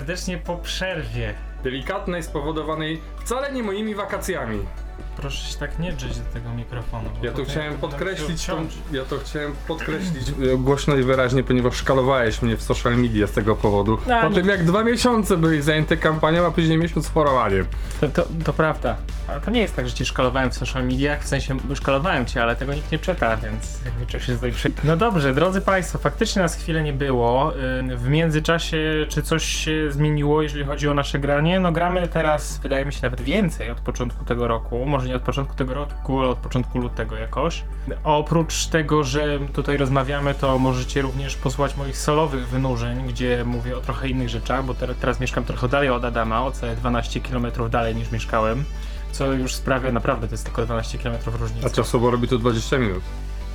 serdecznie po przerwie. Delikatnej, spowodowanej wcale nie moimi wakacjami. Proszę się tak nie drzeć do tego mikrofonu. bo Ja potem chciałem podkreślić, tą, ja to chciałem podkreślić głośno i wyraźnie, ponieważ szkalowałeś mnie w social media z tego powodu. No, po nie- tym jak dwa miesiące byłeś zajęty kampanią, a później miesiąc chorowaniem. To, to, to prawda. To nie jest tak, że Cię szkalowałem w social mediach, w sensie szkalowałem Cię, ale tego nikt nie czyta, więc jakby czego się tutaj. No dobrze, drodzy Państwo, faktycznie nas chwilę nie było. Ym, W międzyczasie, czy coś się zmieniło, jeżeli chodzi o nasze granie? No gramy teraz, wydaje mi się, nawet więcej od początku tego roku. Może nie od początku tego roku, ale od początku lutego jakoś. Oprócz tego, że tutaj rozmawiamy, to możecie również posłuchać moich solowych wynurzeń, gdzie mówię o trochę innych rzeczach, bo ter- teraz mieszkam trochę dalej od Adama, o całe 12 km dalej niż mieszkałem. Co już sprawia naprawdę, to jest tylko 12 km różnicy. A czasowo robi to 20 minut.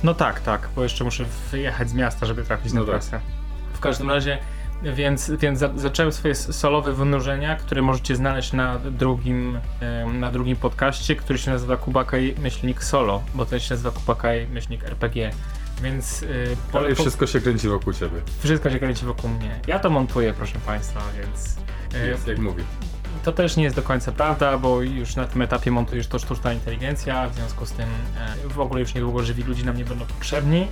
No tak, tak, bo jeszcze muszę wyjechać z miasta, żeby trafić No na tak. trasę. W każdym razie, więc, więc za, zacząłem swoje solowe wynurzenia, które możecie znaleźć na drugim, na drugim podcaście, który się nazywa Kubakaj myślnik solo, bo ten się nazywa Kubakaj myślnik RPG. Więc y, po- Ale po- wszystko się kręci wokół ciebie. wszystko się kręci wokół mnie. Ja to montuję, proszę Państwa, więc y, Jest jak mówi. To też nie jest do końca prawda, bo już na tym etapie montujesz to sztuczna inteligencja, w związku z tym e, w ogóle już niedługo żywi ludzie nam nie będą potrzebni.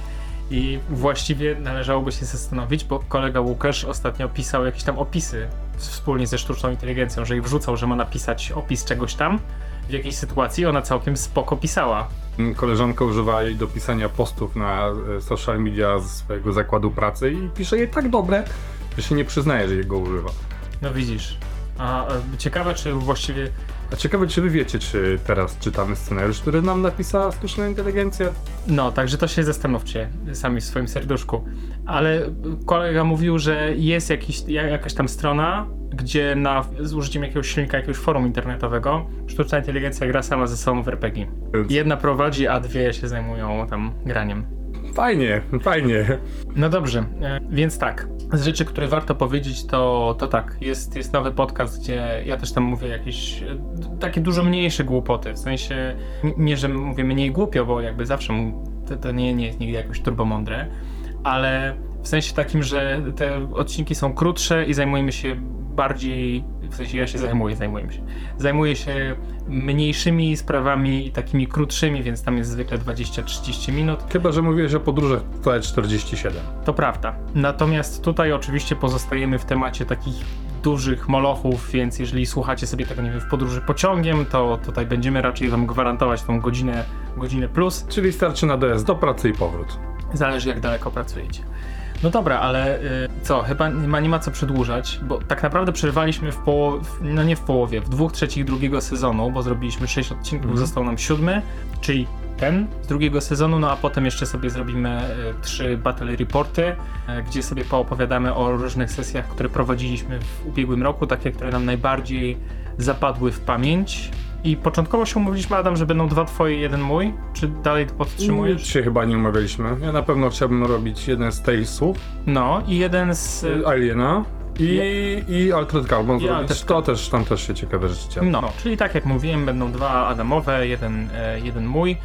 I właściwie należałoby się zastanowić, bo kolega Łukasz ostatnio pisał jakieś tam opisy wspólnie ze sztuczną inteligencją, że jej wrzucał, że ma napisać opis czegoś tam w jakiejś sytuacji, ona całkiem spoko pisała. Koleżanka używa jej do pisania postów na e, social media z swojego zakładu pracy i pisze je tak dobre, że się nie przyznaje, że jego używa. No widzisz. A e, ciekawe, czy właściwie A ciekawe, czy wy wiecie, czy teraz czytamy scenariusz, który nam napisała sztuczna inteligencja? No, także to się zastanówcie sami w swoim serduszku. Ale kolega mówił, że jest jakiś, ja- jakaś tam strona, gdzie na, z użyciem jakiegoś silnika, jakiegoś forum internetowego, sztuczna inteligencja gra sama ze sobą w RPG. Jedna prowadzi, a dwie się zajmują tam graniem. Fajnie, fajnie. No dobrze, e, więc tak. Z rzeczy, które warto powiedzieć, to, to tak. Jest, jest nowy podcast, gdzie ja też tam mówię jakieś e, takie dużo mniejsze głupoty. W sensie, nie, że mówię mniej głupio, bo jakby zawsze to, to nie, nie jest nigdy jakoś turbomądre, ale w sensie takim, że te odcinki są krótsze i zajmujemy się bardziej, w sensie ja się zajmuję, zajmujemy się. Zajmuję się mniejszymi sprawami takimi krótszymi, więc tam jest zwykle 20-30 minut. Chyba, że mówiłeś o podróżach całe 47. To prawda. Natomiast tutaj oczywiście pozostajemy w temacie takich dużych molochów, więc jeżeli słuchacie sobie tego, nie wiem, w podróży pociągiem, to tutaj będziemy raczej wam gwarantować tą godzinę, godzinę plus. Czyli starczy na dojazd do pracy i powrót. Zależy jak daleko pracujecie. No dobra, ale y, co, chyba nie ma, nie ma co przedłużać, bo tak naprawdę przerwaliśmy w połowie, no nie w połowie, w dwóch trzecich drugiego sezonu, bo zrobiliśmy sześć odcinków, Mhm. został nam siódmy, czyli ten z drugiego sezonu, no a potem jeszcze sobie zrobimy y, trzy battle reporty, y, gdzie sobie poopowiadamy o różnych sesjach, które prowadziliśmy w ubiegłym roku, takie, które nam najbardziej zapadły w pamięć. I początkowo się umówiliśmy, Adam, że będą dwa twoje, jeden mój. Czy dalej to podtrzymujesz? Się chyba nie umawialiśmy. Ja na pewno chciałbym robić jeden z Talesów, No i jeden z. y, Aliena i, i Altered Carbon I zrobić. Altered To też, tam też się ciekawe rzeczy działy. No, czyli tak jak mówiłem, będą dwa Adamowe, jeden, e, jeden mój.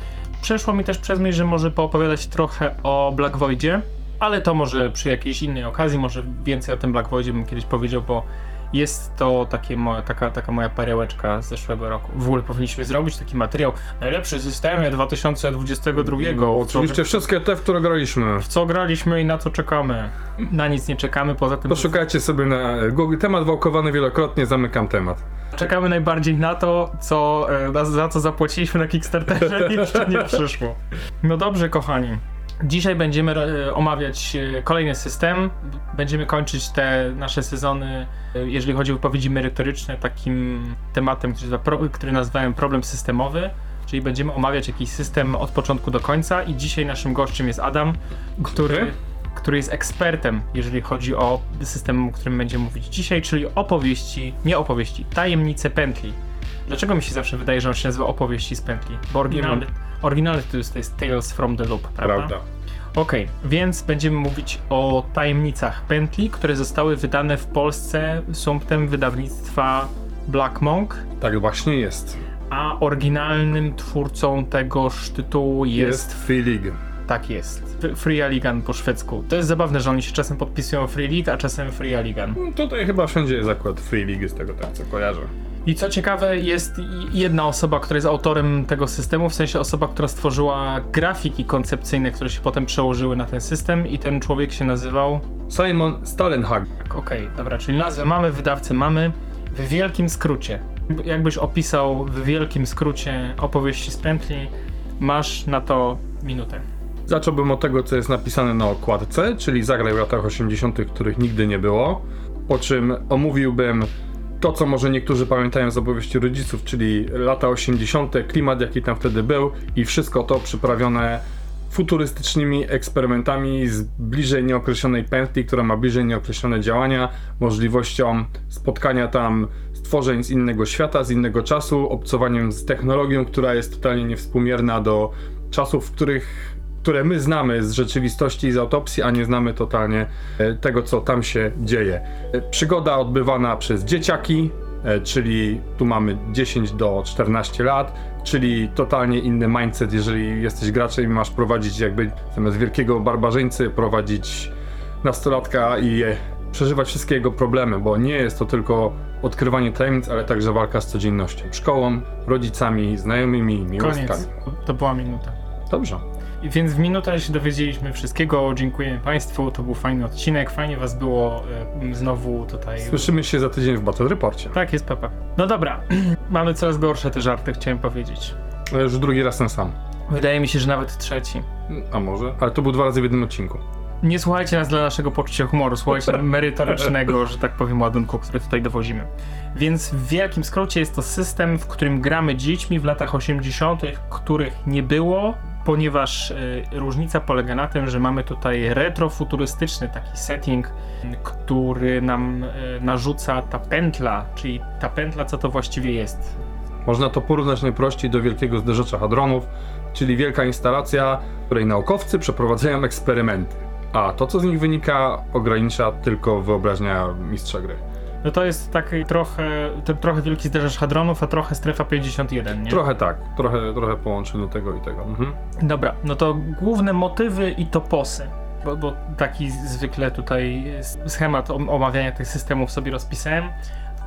Przeszło mi też przez myśl, że może poopowiadać trochę o Black Voidzie, ale to może przy jakiejś innej okazji, może więcej o tym Black Voidzie bym kiedyś powiedział, bo jest to takie moja, taka, taka moja perełeczka z zeszłego roku. W ogóle powinniśmy zrobić taki materiał Najlepszy systemie 2022. No, w co- oczywiście wszystkie te, w które graliśmy. W co graliśmy i na co czekamy. Na nic nie czekamy, poza tym Poszukajcie sobie na Google. Temat wałkowany wielokrotnie, zamykam temat. Czekamy najbardziej na to, co, e, na- za co zapłaciliśmy na Kickstarterze i jeszcze nie przyszło. No dobrze, kochani. Dzisiaj będziemy e, omawiać e, kolejny system. Będziemy kończyć te nasze sezony, e, jeżeli chodzi o wypowiedzi merytoryczne, takim tematem, który, nazwałem problem systemowy. Czyli będziemy omawiać jakiś system od początku do końca i dzisiaj naszym gościem jest Adam, który, który jest ekspertem, jeżeli chodzi o system, o którym będziemy mówić dzisiaj, czyli opowieści, nie opowieści, tajemnice pętli. Dlaczego mi się zawsze wydaje, że on się nazywa opowieści z pętli? Bo oryginalny, oryginalny to jest, to jest Tales from the Loop, prawda? Prawda. Okej, więc będziemy mówić o tajemnicach pętli, które zostały wydane w Polsce sumptem wydawnictwa Black Monk, Tak właśnie jest. a oryginalnym twórcą tegoż tytułu jest, Jest Filig. Tak jest. Free Aligan po szwedzku. To jest zabawne, że oni się czasem podpisują Free League, a czasem Free Aligan. No, Tutaj chyba wszędzie jest akurat Free League, z tego tak co kojarzę. I co ciekawe, jest jedna osoba, która jest autorem tego systemu, w sensie osoba, która stworzyła grafiki koncepcyjne, które się potem przełożyły na ten system i ten człowiek się nazywał... Simon Stalenhag. Tak, Okej, dobra, czyli nazwę mamy, wydawcę mamy. W wielkim skrócie. Jakbyś opisał w wielkim skrócie opowieści z pętli, masz na to minutę. Zacząłbym od tego, co jest napisane na okładce, czyli zagraj w latach 80., których nigdy nie było. Po czym omówiłbym to, co może niektórzy pamiętają z opowieści rodziców, czyli lata 80., klimat, jaki tam wtedy był, i wszystko to przyprawione futurystycznymi eksperymentami z bliżej nieokreślonej pętli, która ma bliżej nieokreślone działania, możliwością spotkania tam stworzeń z innego świata, z innego czasu, obcowaniem z technologią, która jest totalnie niewspółmierna do czasów, w których które my znamy z rzeczywistości i z autopsji, a nie znamy totalnie e, tego, co tam się dzieje. E, Przygoda odbywana przez dzieciaki, e, czyli tu mamy 10 do 14 lat, czyli totalnie inny mindset, jeżeli jesteś graczem i masz prowadzić jakby zamiast wielkiego barbarzyńcy, prowadzić nastolatka i przeżywać wszystkie jego problemy, bo nie jest to tylko odkrywanie tajemnic, ale także walka z codziennością, szkołą, rodzicami, znajomymi, miłostkami. Koniec. To była minuta. Dobrze. I Więc w minutę się dowiedzieliśmy wszystkiego. Dziękujemy Państwu. To był fajny odcinek. Fajnie Was było e, znowu tutaj. Słyszymy się za tydzień w Battle Reporcie. Tak, jest Pepa. No dobra, mamy coraz gorsze te żarty, chciałem powiedzieć. Ale już drugi raz ten sam. Wydaje mi się, że nawet trzeci. A może? Ale to był dwa razy w jednym odcinku. Nie słuchajcie nas dla naszego poczucia humoru, słuchajcie merytorycznego, że tak powiem, ładunku, który tutaj dowozimy. Więc w wielkim skrócie jest to system, w którym gramy dziećmi w latach 80., których nie było, ponieważ y, różnica polega na tym, że mamy tutaj retrofuturystyczny taki setting, który nam y, narzuca ta pętla, czyli ta pętla, co to właściwie jest. Można to porównać najprościej do wielkiego zderzacza hadronów, czyli wielka instalacja, w której naukowcy przeprowadzają eksperymenty. A to, co z nich wynika, ogranicza tylko wyobraźnia mistrza gry. No to jest taki trochę, trochę wielki zderzacz hadronów, a trochę strefa 51, nie? Trochę tak, trochę, trochę połączeniu tego i tego. Mhm. Dobra, no to główne motywy i toposy. Bo, bo taki zwykle tutaj schemat om- omawiania tych systemów sobie rozpisałem.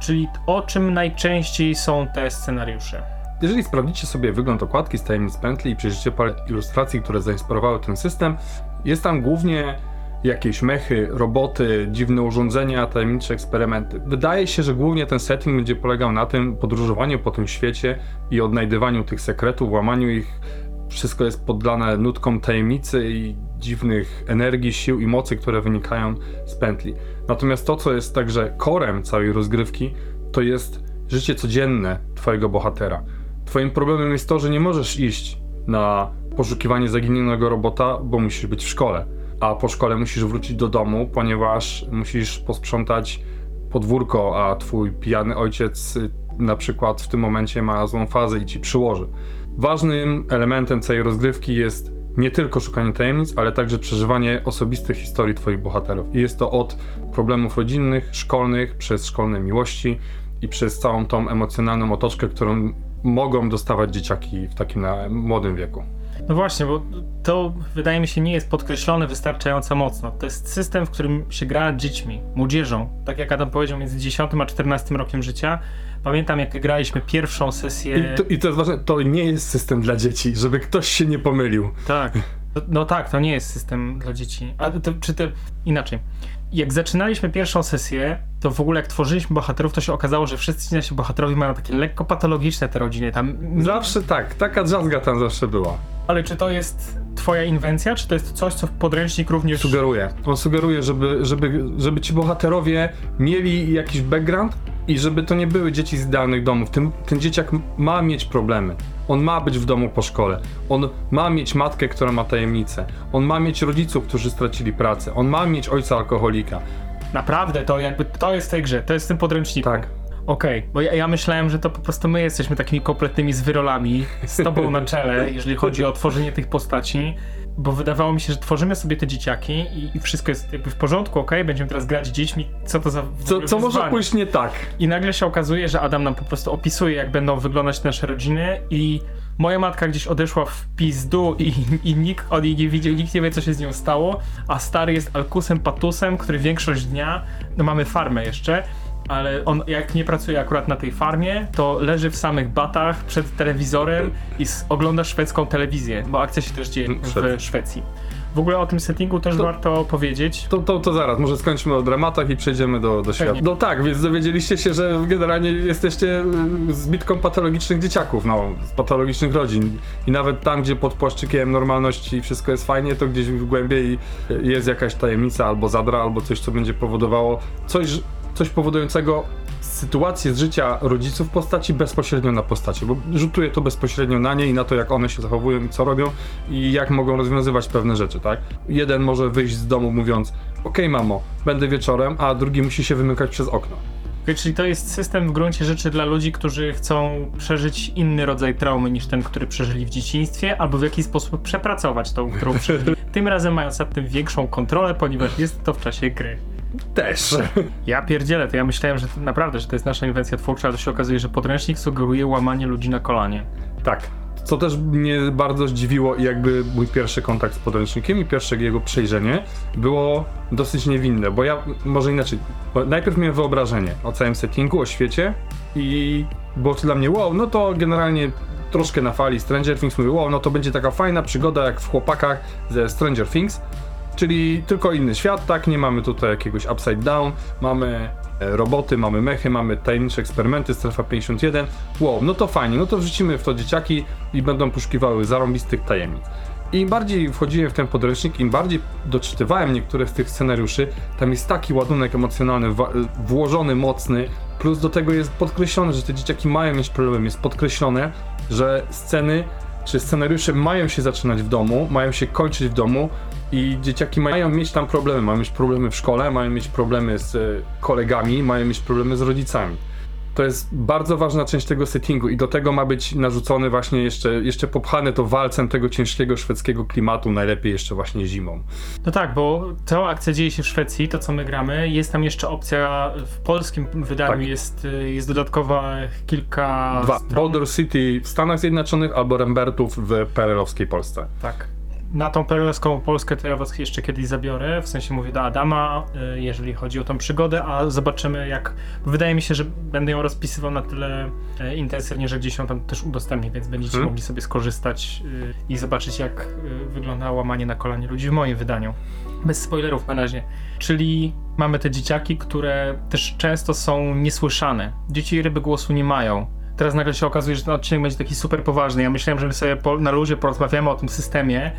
Czyli o czym najczęściej są te scenariusze. Jeżeli sprawdzicie sobie wygląd okładki z tajemnic pętli i przejrzycie parę ilustracji, które zainspirowały ten system, jest tam głównie jakieś mechy, roboty, dziwne urządzenia, tajemnicze eksperymenty. Wydaje się, że głównie ten setting będzie polegał na tym podróżowaniu po tym świecie i odnajdywaniu tych sekretów, łamaniu ich. Wszystko jest poddane nutkom tajemnicy i dziwnych energii, sił i mocy, które wynikają z pętli. Natomiast to, co jest także korem całej rozgrywki, to jest życie codzienne twojego bohatera. Twoim problemem jest to, że nie możesz iść na poszukiwanie zaginionego robota, bo musisz być w szkole. A po szkole musisz wrócić do domu, ponieważ musisz posprzątać podwórko, a twój pijany ojciec y, na przykład w tym momencie ma złą fazę i ci przyłoży. Ważnym elementem całej rozgrywki jest nie tylko szukanie tajemnic, ale także przeżywanie osobistych historii twoich bohaterów. I jest to od problemów rodzinnych, szkolnych, przez szkolne miłości i przez całą tą emocjonalną otoczkę, którą mogą dostawać dzieciaki w takim młodym wieku. No właśnie, bo to wydaje mi się nie jest podkreślone wystarczająco mocno. To jest system, w którym się gra dziećmi, młodzieżą. Tak jak Adam powiedział, między 10 a 14 rokiem życia. Pamiętam, jak graliśmy pierwszą sesję. I to, I to jest ważne, to nie jest system dla dzieci, żeby ktoś się nie pomylił. Tak. No, no tak, to nie jest system dla dzieci. A to, czy to inaczej. Jak zaczynaliśmy pierwszą sesję, to w ogóle jak tworzyliśmy bohaterów, to się okazało, że wszyscy nasi bohaterowie mają takie lekko patologiczne te rodziny. Tam, Zawsze tak, taka drzazga tam zawsze była. ale czy to jest twoja inwencja, czy to jest coś, co podręcznik również... Sugeruje. On sugeruje, żeby, żeby, żeby ci bohaterowie mieli jakiś background i żeby to nie były dzieci z idealnych domów. Ten, ten dzieciak ma mieć problemy. On ma być w domu po szkole. On ma mieć matkę, która ma tajemnicę. On ma mieć rodziców, którzy stracili pracę. On ma mieć ojca alkoholika. Naprawdę, to jakby to jest w tej grze, to jest w tym podręczniku. Tak. Okej, bo ja, ja myślałem, że to po prostu my jesteśmy takimi kompletnymi zwyrolami z tobą na czele, jeżeli chodzi o tworzenie tych postaci, bo wydawało mi się, że tworzymy sobie te dzieciaki i, i wszystko jest jakby w porządku, okej, będziemy teraz grać dziećmi, co to za Co, co może pójść nie tak? I nagle się okazuje, że Adam nam po prostu opisuje, jak będą wyglądać nasze rodziny i Moja matka gdzieś odeszła w pizdu i, i nikt od niej nie widział, nikt nie wie co się z nią stało, a stary jest alkusem patusem, który większość dnia, no mamy farmę jeszcze, ale on jak nie pracuje akurat na tej farmie, to leży w samych batach przed telewizorem i ogląda szwedzką telewizję, bo akcja się też dzieje w. Szwecji. W ogóle o tym settingu też To- warto powiedzieć. To, to, to zaraz, może skończmy o dramatach i przejdziemy do, do świata. No tak, więc dowiedzieliście się, że generalnie jesteście y, zbitką patologicznych dzieciaków, no, z patologicznych rodzin. I nawet tam, gdzie pod płaszczykiem normalności wszystko jest fajnie, to gdzieś w głębiej y, jest jakaś tajemnica albo zadra, albo coś, co będzie powodowało coś, coś powodującego sytuację z życia rodziców w postaci bezpośrednio na postaci, bo rzutuje to bezpośrednio na nie i na to, jak one się zachowują i co robią i jak mogą rozwiązywać pewne rzeczy, tak? Jeden może wyjść z domu mówiąc, okej mamo, będę wieczorem, a drugi musi się wymykać przez okno. Okej, Czyli to jest system w gruncie rzeczy dla ludzi, którzy chcą przeżyć inny rodzaj traumy niż ten, który przeżyli w dzieciństwie, albo w jakiś sposób przepracować tą, którą przeżyli. Tym razem mając nad tym większą kontrolę, ponieważ jest to w czasie gry. Też. Ja pierdzielę, to ja myślałem, że to, naprawdę, że to jest nasza inwencja twórcza, a to się okazuje, że podręcznik sugeruje łamanie ludzi na kolanie. tak. Co też mnie bardzo zdziwiło i jakby mój pierwszy kontakt z podręcznikiem i pierwsze jego przejrzenie było dosyć niewinne, bo ja, może inaczej, najpierw miałem wyobrażenie o całym settingu, o świecie i było to dla mnie wow, no to generalnie troszkę na fali Stranger Things mówię, wow, no to będzie taka fajna przygoda jak w chłopakach ze Stranger Things, Czyli tylko inny świat, tak? Nie mamy tutaj jakiegoś upside down, mamy e, roboty, mamy mechy, mamy tajemnicze eksperymenty, strefa 51. Wow, no to fajnie, no to wrzucimy w to dzieciaki i będą poszukiwały zarąbistych tajemnic. Im bardziej wchodziłem w ten podręcznik, im bardziej doczytywałem niektóre z tych scenariuszy, tam jest taki ładunek emocjonalny, wa- włożony, mocny, plus do tego jest podkreślone, że te dzieciaki mają mieć problem, jest podkreślone, że sceny czy scenariusze mają się zaczynać w domu, mają się kończyć w domu i dzieciaki mają mieć tam problemy, mają mieć problemy w szkole, mają mieć problemy z e, kolegami, mają mieć problemy z rodzicami. To jest bardzo ważna część tego settingu i do tego ma być narzucony właśnie jeszcze, jeszcze popchane to walcem tego ciężkiego szwedzkiego klimatu, najlepiej jeszcze właśnie zimą. No tak, bo cała akcja dzieje się w Szwecji, to co my gramy. Jest tam jeszcze opcja, w polskim wydaniu Tak. jest, y, jest dodatkowa kilka Dwa, stron. Boulder City w Stanach Zjednoczonych albo Rembertów w PRL-owskiej Polsce. Tak. Na tą perelską Polskę to ja was jeszcze kiedyś zabiorę, w sensie mówię do Adama, y, jeżeli chodzi o tą przygodę, a zobaczymy jak... Wydaje mi się, że będę ją rozpisywał na tyle y, intensywnie, że gdzieś ją tam też udostępnię, więc będziecie Hmm. mogli sobie skorzystać y, i zobaczyć jak y, wygląda łamanie na kolanie ludzi w moim wydaniu. Bez spoilerów na razie. Czyli mamy te dzieciaki, które też często są niesłyszane. Dzieci ryby głosu nie mają. Teraz nagle się okazuje, że ten odcinek będzie taki super poważny. Ja myślałem, że my sobie po, na luzie porozmawiamy o tym systemie,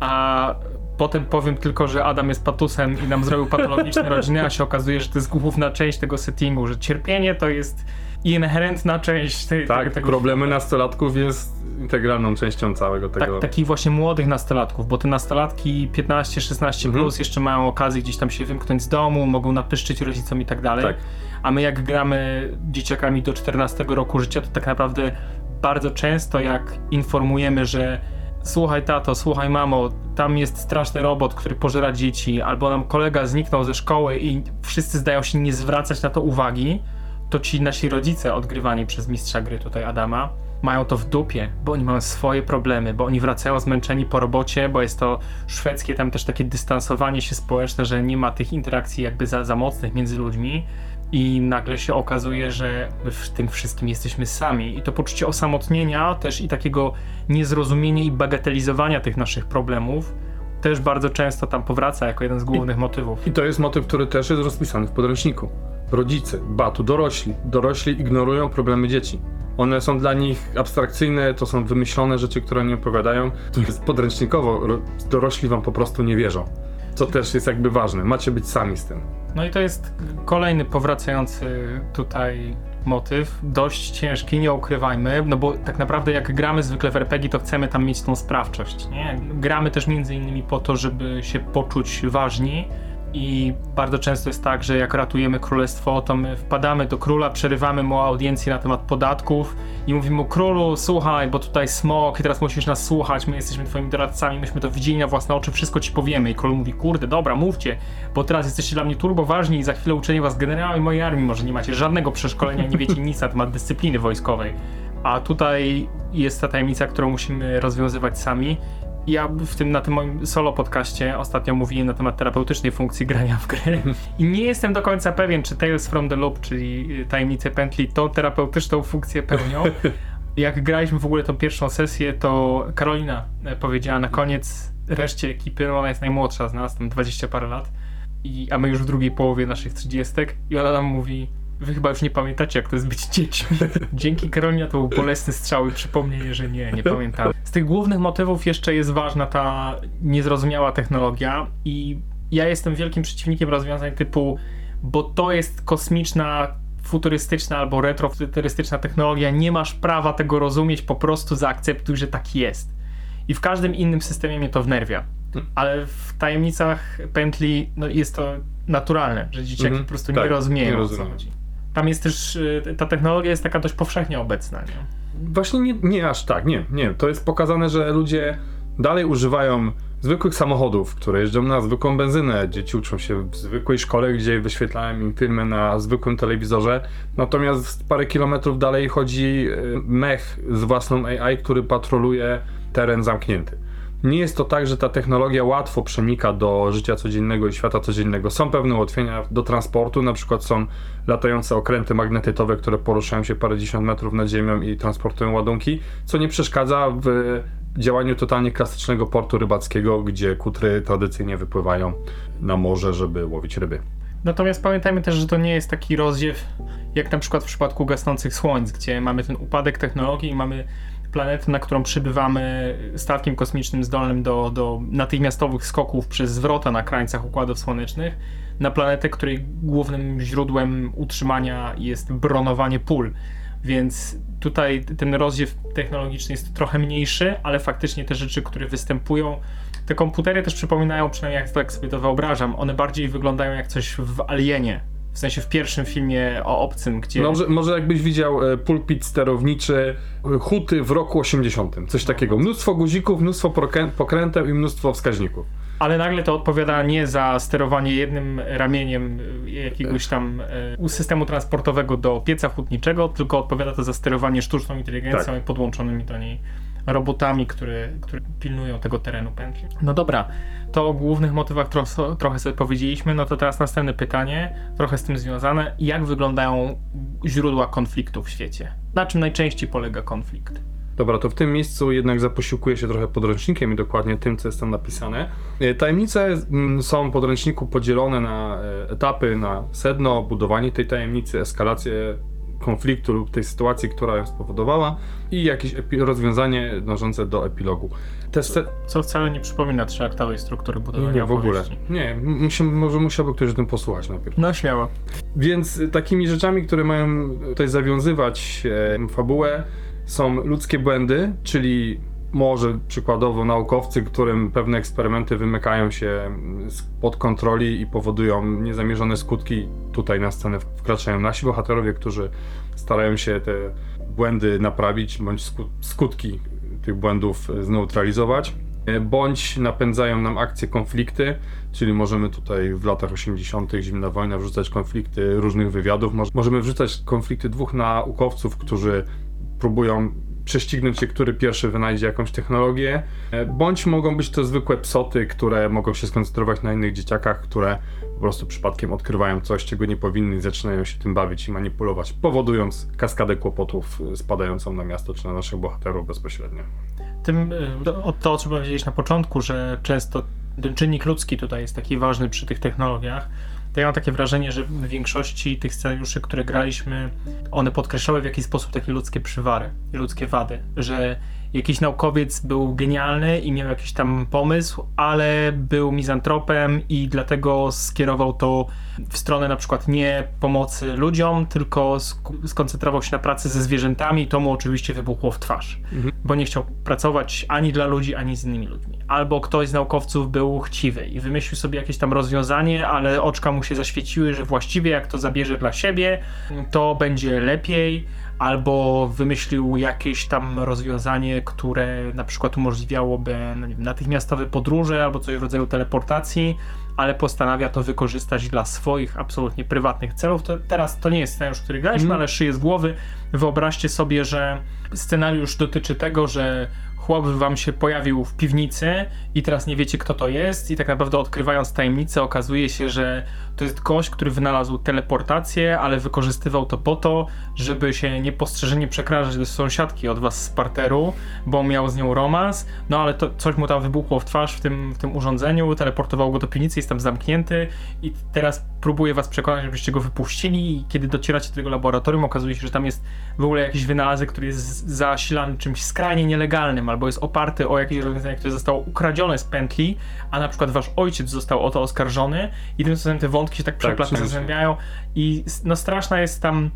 a potem powiem tylko, że Adam jest patusem i nam zrobił patologiczne rodziny, a się okazuje, że to jest główna część tego settingu, że cierpienie to jest inherentna część tej, Tak, tego, tego problemy nastolatków jest integralną częścią całego tego. tak, takich właśnie młodych nastolatków, bo te nastolatki 15-16 Mhm. plus jeszcze mają okazję gdzieś tam się wymknąć z domu, mogą napyszczyć rodzicom i tak dalej. Tak. A my jak gramy dzieciakami do 14 roku życia, to tak naprawdę bardzo często jak informujemy, że słuchaj tato, słuchaj mamo, tam jest straszny robot, który pożera dzieci, albo nam kolega zniknął ze szkoły i wszyscy zdają się nie zwracać na to uwagi, to ci nasi rodzice odgrywani przez mistrza gry tutaj Adama mają to w dupie, bo oni mają swoje problemy, bo oni wracają zmęczeni po robocie, bo jest to szwedzkie tam też takie dystansowanie się społeczne, że nie ma tych interakcji jakby za, za mocnych między ludźmi i nagle się okazuje, że my w tym wszystkim jesteśmy sami i to poczucie osamotnienia też i takiego niezrozumienia i bagatelizowania tych naszych problemów też bardzo często tam powraca jako jeden z głównych motywów. I to jest motyw, który też jest rozpisany w podręczniku. Rodzice, ba, tu dorośli. Dorośli ignorują problemy dzieci. One są dla nich abstrakcyjne, to są wymyślone rzeczy, które oni opowiadają. To jest podręcznikowo, ro- dorośli wam po prostu nie wierzą. Co też jest jakby ważne, macie być sami z tym. No i to jest kolejny powracający tutaj motyw, dość ciężki, nie ukrywajmy, no bo tak naprawdę jak gramy zwykle w RPG, to chcemy tam mieć tą sprawczość, nie? Gramy też między innymi po to, żeby się poczuć ważni i bardzo często jest tak, że jak ratujemy królestwo, to my wpadamy do króla, przerywamy mu audiencję na temat podatków i mówimy mu, królu, słuchaj, bo tutaj smok teraz musisz nas słuchać, my jesteśmy twoimi doradcami, myśmy to widzieli na własne oczy, wszystko ci powiemy. I król mówi, kurde, dobra, mówcie, bo teraz jesteście dla mnie turbo ważni i za chwilę uczynię was generałami mojej armii, może nie macie żadnego przeszkolenia, nie wiecie nic na temat dyscypliny wojskowej. a tutaj jest ta tajemnica, którą musimy rozwiązywać sami. Ja w tym, na tym moim solo podcaście ostatnio mówiłem na temat terapeutycznej funkcji grania w gry i nie jestem do końca pewien, czy Tales from the Loop, czyli tajemnice pętli, tą terapeutyczną funkcję pełnią. Jak graliśmy w ogóle tą pierwszą sesję, to Karolina e, powiedziała na koniec reszcie ekipy, no ona jest najmłodsza z nas, tam 20 parę lat, i, a my już w drugiej połowie naszych 30 i ona nam mówi, wy chyba już nie pamiętacie jak to jest być dziećmi. Dzięki Karolinie to był bolesny strzał i przypomnienie, że nie, nie pamiętam. Z tych głównych motywów jeszcze jest ważna ta niezrozumiała technologia i ja jestem wielkim przeciwnikiem rozwiązań typu, bo to jest kosmiczna futurystyczna albo retrofuturystyczna technologia, nie masz prawa tego rozumieć, po prostu zaakceptuj, że tak jest. I w każdym innym systemie mnie to wnerwia. Ale w tajemnicach pętli no, jest to naturalne, że dzieciaki Mhm. po prostu Tak, nie rozumieją nie o co rozumiem. chodzi. Tam jest też, y, ta technologia jest taka dość powszechnie obecna, nie? Właśnie nie, nie aż tak, nie, nie. To jest pokazane, że ludzie dalej używają zwykłych samochodów, które jeżdżą na zwykłą benzynę. Dzieci uczą się w zwykłej szkole, gdzie wyświetlają im filmy na zwykłym telewizorze. Natomiast parę kilometrów dalej chodzi y, mech z własną AI, który patroluje teren zamknięty. Nie jest to tak, że ta technologia łatwo przenika do życia codziennego i świata codziennego. Są pewne ułatwienia do transportu, na przykład są latające okręty magnetytowe, które poruszają się parędziesiąt metrów nad ziemią i transportują ładunki, co nie przeszkadza w działaniu totalnie klasycznego portu rybackiego, gdzie kutry tradycyjnie wypływają na morze, żeby łowić ryby. Natomiast pamiętajmy też, że to nie jest taki rozdziew, jak na przykład w przypadku gasnących słońc, gdzie mamy ten upadek technologii i mamy planetę, na którą przybywamy statkiem kosmicznym zdolnym do, do natychmiastowych skoków przez zwrota na krańcach układów słonecznych, na planetę, której głównym źródłem utrzymania jest bronowanie pól. Więc tutaj ten rozdziew technologiczny jest trochę mniejszy, ale faktycznie te rzeczy, które występują, te komputery też przypominają, przynajmniej jak tak sobie to wyobrażam, one bardziej wyglądają jak coś w Alienie. W sensie w pierwszym filmie o obcym, gdzie. Może, może jakbyś widział e, pulpit sterowniczy e, huty w roku 80. Coś takiego. Mnóstwo guzików, mnóstwo prokrę- pokręteł i mnóstwo wskaźników. Ale nagle to odpowiada nie za sterowanie jednym ramieniem y, jakiegoś tam systemu transportowego do pieca hutniczego, tylko odpowiada to za sterowanie sztuczną inteligencją Tak. i podłączonymi do niej robotami, które, które pilnują tego terenu pętli. No dobra, to o głównych motywach tro, trochę sobie powiedzieliśmy, no to teraz następne pytanie, trochę z tym związane. Jak wyglądają źródła konfliktu w świecie? Na czym najczęściej polega konflikt? Dobra, to w tym miejscu jednak zaposiłkuję się trochę podręcznikiem i dokładnie tym, co jest tam napisane. E, Tajemnice mm, są w podręczniku podzielone na e, etapy, na sedno, budowanie tej tajemnicy, eskalację konfliktu lub tej sytuacji, która ją spowodowała i jakieś rozwiązanie dążące do epilogu. Te se- Co wcale nie przypomina trzyaktowej struktury budowania nie, w ogóle. Nie, musi, może musiałby ktoś o tym posłuchać najpierw. No śmiało. Więc takimi rzeczami, które mają tutaj zawiązywać e, fabułę, są ludzkie błędy, czyli może przykładowo naukowcy, którym pewne eksperymenty wymykają się spod kontroli i powodują niezamierzone skutki. Tutaj na scenę wkraczają nasi bohaterowie, którzy starają się te błędy naprawić, bądź sku- skutki tych błędów zneutralizować. E, Bądź napędzają nam akcje konflikty, czyli możemy tutaj w latach 80. zimna wojna wrzucać konflikty różnych wywiadów. Moż- Możemy wrzucać konflikty dwóch naukowców, którzy próbują prześcignąć się, który pierwszy wynajdzie jakąś technologię, e, bądź mogą być to zwykłe psoty, które mogą się skoncentrować na innych dzieciakach, które po prostu przypadkiem odkrywają coś, czego nie powinny i zaczynają się tym bawić i manipulować, powodując kaskadę kłopotów e, spadającą na miasto czy na naszych bohaterów bezpośrednio. Tym, y, to, to, o czym powiedziałeś na początku, że często ten czynnik ludzki tutaj jest taki ważny przy tych technologiach, ja mam takie wrażenie, że w większości tych scenariuszy, które graliśmy, one podkreślały w jakiś sposób takie ludzkie przywary ludzkie wady, że jakiś naukowiec był genialny i miał jakiś tam pomysł, ale był mizantropem i dlatego skierował to w stronę na przykład nie pomocy ludziom, tylko sk- skoncentrował się na pracy ze zwierzętami. I to mu oczywiście wybuchło w twarz, bo nie chciał pracować ani dla ludzi, ani z innymi ludźmi. Albo ktoś z naukowców był chciwy i wymyślił sobie jakieś tam rozwiązanie, ale oczka mu się zaświeciły, że właściwie jak to zabierze dla siebie, to będzie lepiej, albo wymyślił jakieś tam rozwiązanie, które na przykład umożliwiałoby no wiem, natychmiastowe podróże albo coś w rodzaju teleportacji, ale postanawia to wykorzystać dla swoich absolutnie prywatnych celów. To, teraz to nie jest scenariusz, który graliśmy, Mhm. ale szyję z głowy. Wyobraźcie sobie, że scenariusz dotyczy tego, że chłop wam się pojawił w piwnicy i teraz nie wiecie kto to jest i tak naprawdę odkrywając tajemnicę okazuje się, że to jest gość, który wynalazł teleportację, ale wykorzystywał to po to, żeby się niepostrzeżenie przekrażać do sąsiadki od was z parteru, bo miał z nią romans, no ale to coś mu tam wybuchło w twarz w tym, w tym urządzeniu, teleportował go do piwnicy, jest tam zamknięty i teraz próbuje was przekonać, żebyście go wypuścili. I kiedy docieracie do tego laboratorium okazuje się, że tam jest w ogóle jakiś wynalazek, który jest zasilany czymś skrajnie nielegalnym, albo jest oparty o jakieś rozwiązanie, które zostało ukradzione z pętli, a na przykład wasz ojciec został o to oskarżony. I tym samym te wątki się tak przeplatają, często. zazębiają i no straszna jest tam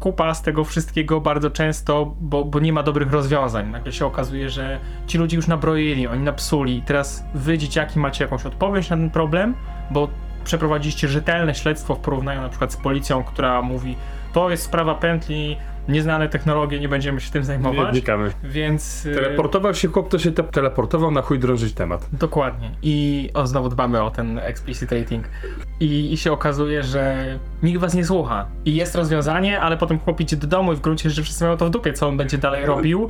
kupa z tego wszystkiego bardzo często, bo, bo nie ma dobrych rozwiązań. Nagle się okazuje, że ci ludzie już nabroili, oni napsuli i teraz wy dzieciaki macie jakąś odpowiedź na ten problem, bo przeprowadziliście rzetelne śledztwo w porównaniu na przykład z policją, która mówi to jest sprawa pętli, nieznane technologie, nie będziemy się tym Nie zajmować, wnikamy. więc... y, Teleportował się chłop, to się te teleportował na chuj drążyć temat. Dokładnie. I o, znowu dbamy o ten explicit rating. I, I się okazuje, że nikt was nie słucha. I jest rozwiązanie, ale potem chłop idzie do domu i w gruncie rzeczy wszyscy mają to w dupie, co on będzie dalej robił.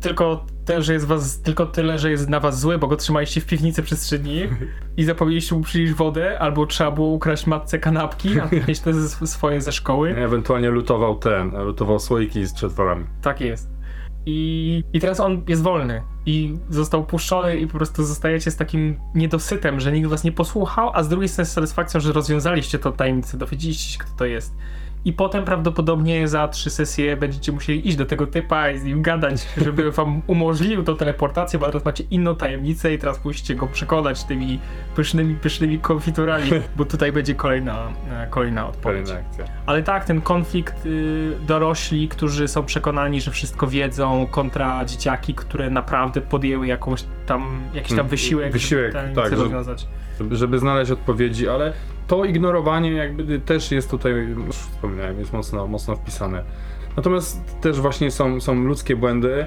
Tylko, te, że jest was, tylko tyle, że jest na was zły, bo go trzymaliście w piwnicy przez trzy dni i zapomnieliście mu przynieść wodę, albo trzeba było ukraść matce kanapki, a mieć te swoje ze szkoły. Ewentualnie lutował ten, lutował słoiki z przetworami. Tak jest. I, I teraz on jest wolny i został puszczony i po prostu zostajecie z takim niedosytem, że nikt was nie posłuchał, a z drugiej strony z satysfakcją, że rozwiązaliście tą tajemnicę, dowiedzieliście się kto to jest. I potem prawdopodobnie za trzy sesje będziecie musieli iść do tego typa i z nim gadać, żeby wam umożliwił tą teleportację, bo teraz macie inną tajemnicę i teraz musicie go przekonać tymi pysznymi, pysznymi konfiturami, bo tutaj będzie kolejna, e, kolejna odpowiedź. Kolejna akcja. Ale tak, ten konflikt y, dorośli, którzy są przekonani, że wszystko wiedzą, kontra dzieciaki, które naprawdę podjęły jakąś tam, jakiś tam wysiłek, wysiłek, żeby tak, żeby, żeby znaleźć odpowiedzi, ale to ignorowanie jakby też jest tutaj, już wspominałem, jest mocno, mocno wpisane. Natomiast też właśnie są, są ludzkie błędy,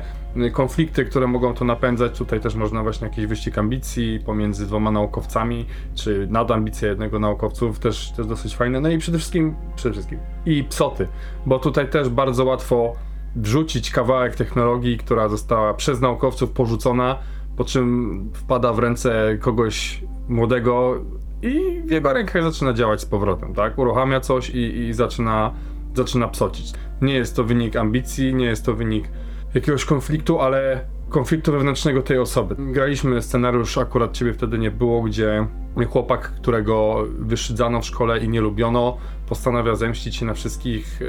konflikty, które mogą to napędzać. Tutaj też można właśnie jakiś wyścig ambicji pomiędzy dwoma naukowcami, czy nadambicja jednego naukowców, też, też dosyć fajne. No i przede wszystkim, przede wszystkim i psoty, bo tutaj też bardzo łatwo wrzucić kawałek technologii, która została przez naukowców porzucona, po czym wpada w ręce kogoś młodego i w jego rękach zaczyna działać z powrotem, tak? Uruchamia coś i, i zaczyna, zaczyna psocić. Nie jest to wynik ambicji, nie jest to wynik jakiegoś konfliktu, ale konfliktu wewnętrznego tej osoby. Graliśmy scenariusz, akurat ciebie wtedy nie było, gdzie chłopak, którego wyszydzano w szkole i nie lubiono, postanawia zemścić się na wszystkich, e,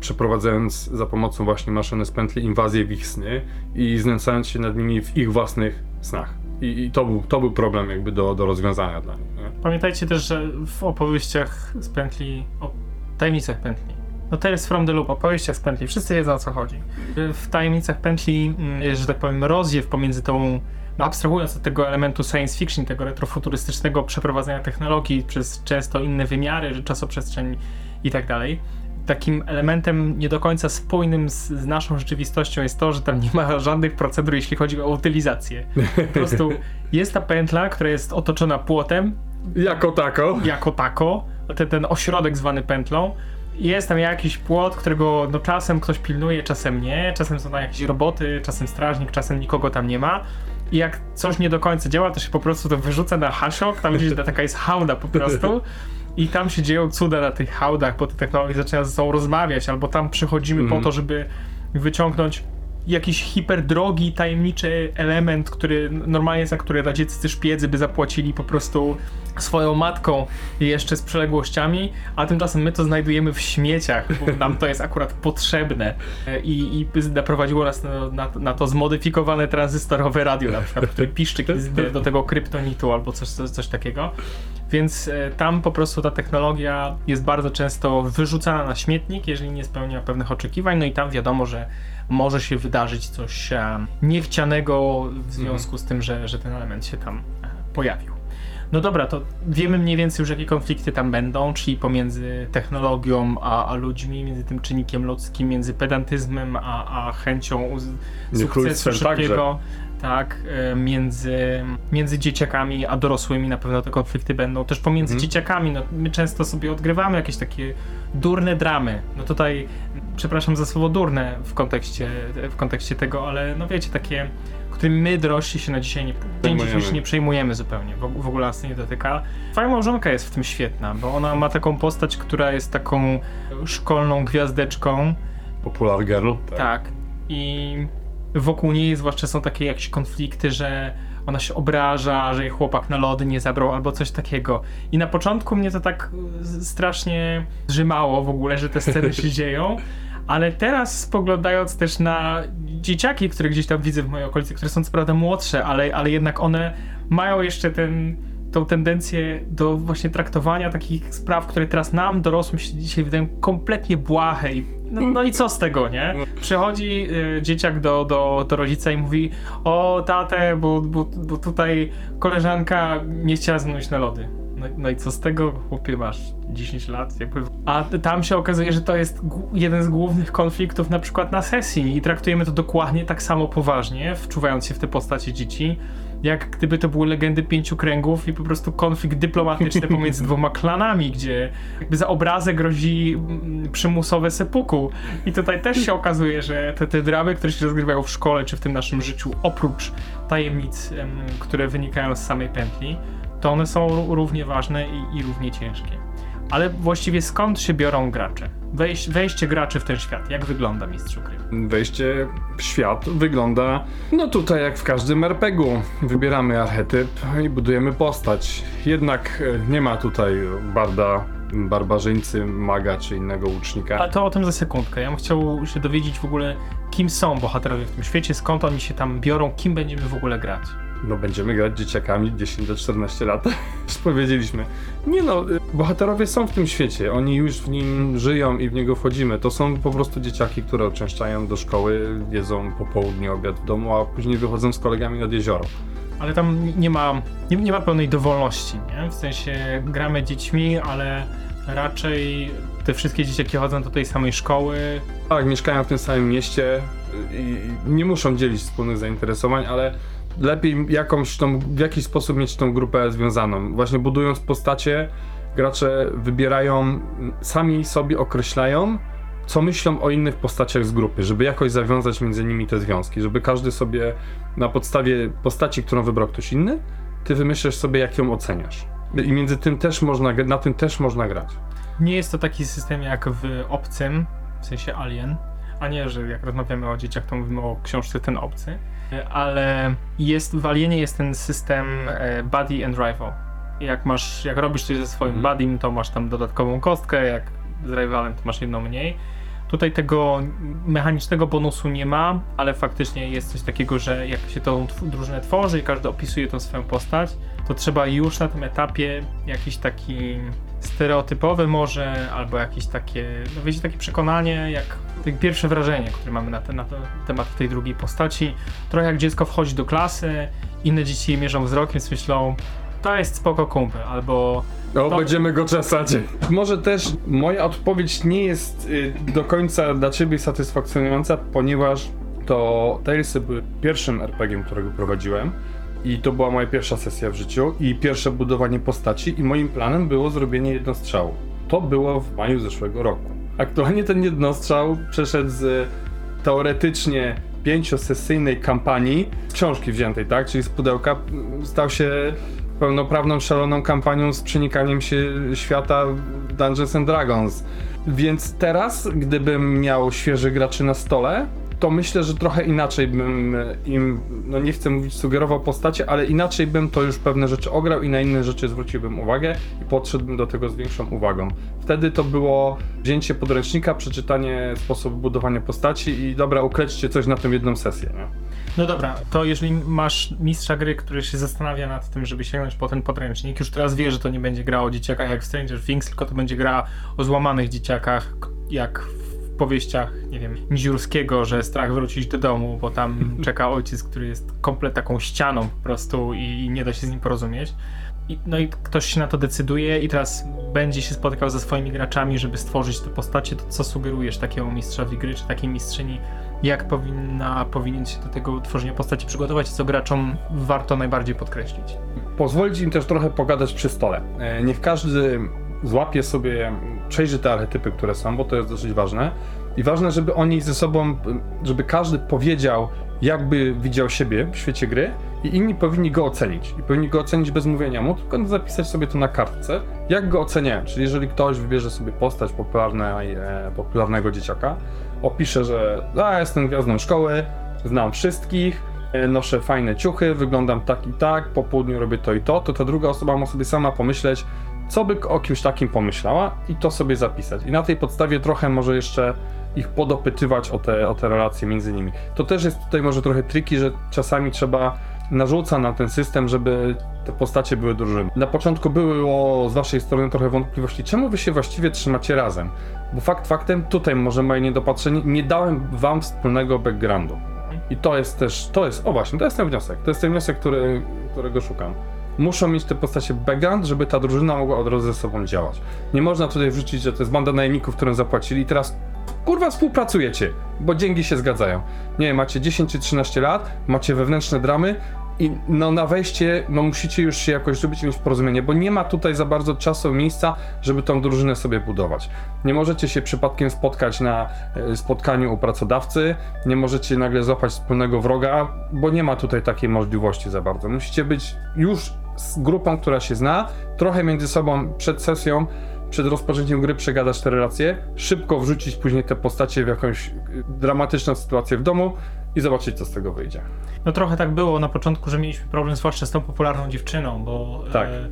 przeprowadzając za pomocą właśnie maszyny z pętli inwazję w ich sny i znęcając się nad nimi w ich własnych snach. I, i to, był, to był problem jakby do, do rozwiązania dla nich. Nie? Pamiętajcie też, że w opowieściach z pętli, o tajemnicach pętli, no Tales from the Loop, opowieściach z pętli, wszyscy wiedzą o co chodzi. W tajemnicach pętli mm, jest, że tak powiem, rozdziew pomiędzy tą, no abstrahując od tego elementu science fiction, tego retrofuturystycznego przeprowadzania technologii przez często inne wymiary, czasoprzestrzeń i tak dalej. Takim elementem nie do końca spójnym z, z naszą rzeczywistością jest to, że tam nie ma żadnych procedur, jeśli chodzi o utylizację. Po prostu jest ta pętla, która jest otoczona płotem, Jako tako. jako tako, ten, ten ośrodek zwany pętlą. Jest tam jakiś płot, którego no, czasem ktoś pilnuje, czasem nie, czasem są tam jakieś roboty, czasem strażnik, czasem nikogo tam nie ma. I jak coś nie do końca działa, to się po prostu to wyrzuca na haszok, tam gdzieś taka jest hałda po prostu. I tam się dzieją cuda na tych hałdach, bo te technologie zaczynają ze sobą rozmawiać, albo tam przychodzimy Mhm. po to, żeby wyciągnąć jakiś hiperdrogi, tajemniczy element, który normalnie za który radzieccy szpiedzy by zapłacili po prostu swoją matką jeszcze z przeległościami, a tymczasem my to znajdujemy w śmieciach, bo nam to jest akurat potrzebne i, i nas na, na, na to zmodyfikowane tranzystorowe radio na przykład, który piszczy do tego kryptonitu albo coś, coś, coś takiego. Więc e, tam po prostu ta technologia jest bardzo często wyrzucana na śmietnik, jeżeli nie spełnia pewnych oczekiwań, no i tam wiadomo, że może się wydarzyć coś e, niechcianego w związku z tym, że, że ten element się tam e, pojawił. No dobra, to wiemy mniej więcej już jakie konflikty tam będą, czyli pomiędzy technologią a, a ludźmi, między tym czynnikiem ludzkim, między pedantyzmem a, a chęcią sukcesu szybkiego. tak, e, między, między dzieciakami a dorosłymi na pewno te konflikty będą. Też pomiędzy Mhm. dzieciakami, no, my często sobie odgrywamy jakieś takie durne dramy. No tutaj, przepraszam za słowo durne w kontekście, w kontekście tego, ale no wiecie, takie, którymi my dorośli się na dzisiaj nie, dzień dzisiejszy nie przejmujemy zupełnie, w, w ogóle nas nie dotyka. Twoja małżonka jest w tym świetna, bo ona ma taką postać, która jest taką szkolną gwiazdeczką, Popular girl. tak. I wokół niej zwłaszcza są takie jakieś konflikty, że ona się obraża, że jej chłopak na lody nie zabrał albo coś takiego. I na początku mnie to tak y, strasznie zrzymało w ogóle, że te sceny się dzieją. Ale teraz spoglądając też na dzieciaki, które gdzieś tam widzę w mojej okolicy, które są co prawda młodsze, ale, ale jednak one mają jeszcze ten, tą tendencję do właśnie traktowania takich spraw, które teraz nam, dorosłym, się dzisiaj wydają kompletnie błahe. I, no, no i co z tego, nie? Przychodzi y, dzieciak do, do, do rodzica i mówi o tatę, bo, bo, bo tutaj koleżanka nie chciała iść na lody. No, no i co z tego, chłopie, masz 10 lat, jakby. A tam się okazuje, że to jest jeden z głównych konfliktów na przykład na sesji i traktujemy to dokładnie tak samo poważnie, wczuwając się w te postacie dzieci, jak gdyby to były legendy pięciu kręgów i po prostu konflikt dyplomatyczny pomiędzy dwoma klanami, gdzie jakby za obrazę grozi mm, przymusowe sepuku. I tutaj też się okazuje, że te, te dramy, które się rozgrywają w szkole czy w tym naszym życiu, oprócz tajemnic, em, które wynikają z samej pętli, to one są równie ważne i, i równie ciężkie. Ale właściwie skąd się biorą gracze? Wejś, wejście graczy w ten świat. Jak wygląda mistrz gry? Wejście w świat wygląda, no tutaj jak w każdym RPG-u. Wybieramy archetyp i budujemy postać. Jednak e, nie ma tutaj barda, barbarzyńcy, maga czy innego łucznika. A to o tym za sekundkę. Ja bym chciał się dowiedzieć w ogóle, kim są bohaterowie w tym świecie, skąd oni się tam biorą, kim będziemy w ogóle grać. No będziemy grać dzieciakami 10 do 14 lat. Powiedzieliśmy. Nie no, y, bohaterowie są w tym świecie. Oni już w nim żyją i w niego wchodzimy. To są po prostu dzieciaki, które oczęszczają do szkoły, jedzą po południu obiad w domu, a później wychodzą z kolegami nad jezioro. Ale tam nie ma, nie, nie ma pełnej dowolności, nie? W sensie gramy dziećmi, ale raczej te wszystkie dzieciaki chodzą do tej samej szkoły. Tak, mieszkają w tym samym mieście i nie muszą dzielić wspólnych zainteresowań, ale lepiej jakąś tą, w jakiś sposób mieć tą grupę związaną. Właśnie budując postacie, gracze wybierają, sami sobie określają, co myślą o innych postaciach z grupy, żeby jakoś zawiązać między nimi te związki, żeby każdy sobie na podstawie postaci, którą wybrał ktoś inny, ty wymyślasz sobie, jak ją oceniasz. I między tym też można, na tym też można grać. Nie jest to taki system jak w Obcym, w sensie Alien, a nie, że jak rozmawiamy o dzieciach, to mówimy o książce Ten Obcy, ale jest, w Alienie jest ten system e, Buddy and Rival. Jak masz, jak robisz coś ze swoim Mhm. buddym, to masz tam dodatkową kostkę, jak z rivalem to masz jedną mniej. Tutaj tego mechanicznego bonusu nie ma, ale faktycznie jest coś takiego, że jak się tą drużynę tworzy i każdy opisuje tą swoją postać, to trzeba już na tym etapie jakiś taki stereotypowy może, albo jakieś takie, no wiecie, takie przekonanie, jak takie pierwsze wrażenie, które mamy na, te, na te, temat tej drugiej postaci. Trochę jak dziecko wchodzi do klasy, inne dzieci je mierzą wzrokiem, myślą, to jest spoko kumpel, albo O, To- będziemy go czesać. Może też moja odpowiedź nie jest y, do końca dla ciebie satysfakcjonująca, ponieważ to Talesy były pierwszym RPG-iem, którego prowadziłem. I to była moja pierwsza sesja w życiu i pierwsze budowanie postaci i moim planem było zrobienie jednostrzału. To było w maju zeszłego roku. Aktualnie ten jednostrzał przeszedł z teoretycznie pięciosesyjnej kampanii, z książki wziętej, tak, czyli z pudełka, stał się pełnoprawną, szaloną kampanią z przenikaniem się świata Dungeons and Dragons. Więc teraz, gdybym miał świeżych graczy na stole, to myślę, że trochę inaczej bym im, no nie chcę mówić sugerował postacie, ale inaczej bym to już pewne rzeczy ograł i na inne rzeczy zwróciłbym uwagę i podszedłbym do tego z większą uwagą. Wtedy to było wzięcie podręcznika, przeczytanie sposobu budowania postaci i dobra, ukleczcie coś na tą jedną sesję. Nie? No dobra, to jeżeli masz mistrza gry, który się zastanawia nad tym, żeby sięgnąć po ten podręcznik, już teraz wie, że to nie będzie gra o dzieciakach jak w Stranger Things, tylko to będzie gra o złamanych dzieciakach, jak w powieściach, nie wiem, Niziurskiego, że strach wrócić do domu, bo tam czeka ojciec, który jest komplet taką ścianą po prostu i nie da się z nim porozumieć. I, no i ktoś się na to decyduje i teraz będzie się spotykał ze swoimi graczami, żeby stworzyć te postacie, to co sugerujesz takiemu mistrzowi gry, czy takiej mistrzyni, jak powinna, powinien się do tego tworzenia postaci przygotować, co graczom warto najbardziej podkreślić. Pozwolić im też trochę pogadać przy stole. E, Niech każdy złapie sobie, przejrzy te archetypy, które są, bo to jest dosyć ważne. I ważne, żeby oni ze sobą, żeby każdy powiedział, jakby widział siebie w świecie gry, i inni powinni go ocenić. I powinni go ocenić bez mówienia mu, tylko zapisać sobie to na kartce, jak go oceniają. Czyli jeżeli ktoś wybierze sobie postać popularnej, popularnego dzieciaka, opisze, że a, jestem gwiazdą szkoły, znam wszystkich, e, noszę fajne ciuchy, wyglądam tak i tak, po południu robię to i to, to ta druga osoba ma sobie sama pomyśleć, co by o kimś takim pomyślała i to sobie zapisać. I na tej podstawie trochę może jeszcze ich podopytywać o te, o te relacje między nimi. To też jest tutaj może trochę triki, że czasami trzeba narzuca na ten system, żeby te postacie były drużyny. Na początku było z waszej strony trochę wątpliwości, czemu wy się właściwie trzymacie razem? Bo fakt faktem, tutaj może moje niedopatrzenie, nie dałem wam wspólnego backgroundu. I to jest też, to jest, o właśnie, to jest ten wniosek, to jest ten wniosek, który, którego szukam. Muszą mieć te postacie background, żeby ta drużyna mogła od razu ze sobą działać. Nie można tutaj wrzucić, że to jest banda najemników, którym zapłacili i teraz kurwa współpracujecie, bo dzięki się zgadzają. Nie, macie 10 czy 13 lat, macie wewnętrzne dramy i no na wejście no musicie już się jakoś zrobić mieć porozumienie, bo nie ma tutaj za bardzo czasu, miejsca, żeby tą drużynę sobie budować. Nie możecie się przypadkiem spotkać na e, spotkaniu u pracodawcy, nie możecie nagle złapać wspólnego wroga, bo nie ma tutaj takiej możliwości za bardzo. Musicie być już z grupą, która się zna, trochę między sobą przed sesją, przed rozpoczęciem gry przegadać te relacje, szybko wrzucić później te postacie w jakąś y, dramatyczną sytuację w domu i zobaczyć, co z tego wyjdzie. No trochę tak było na początku, że mieliśmy problem zwłaszcza z tą popularną dziewczyną, bo Tak. e,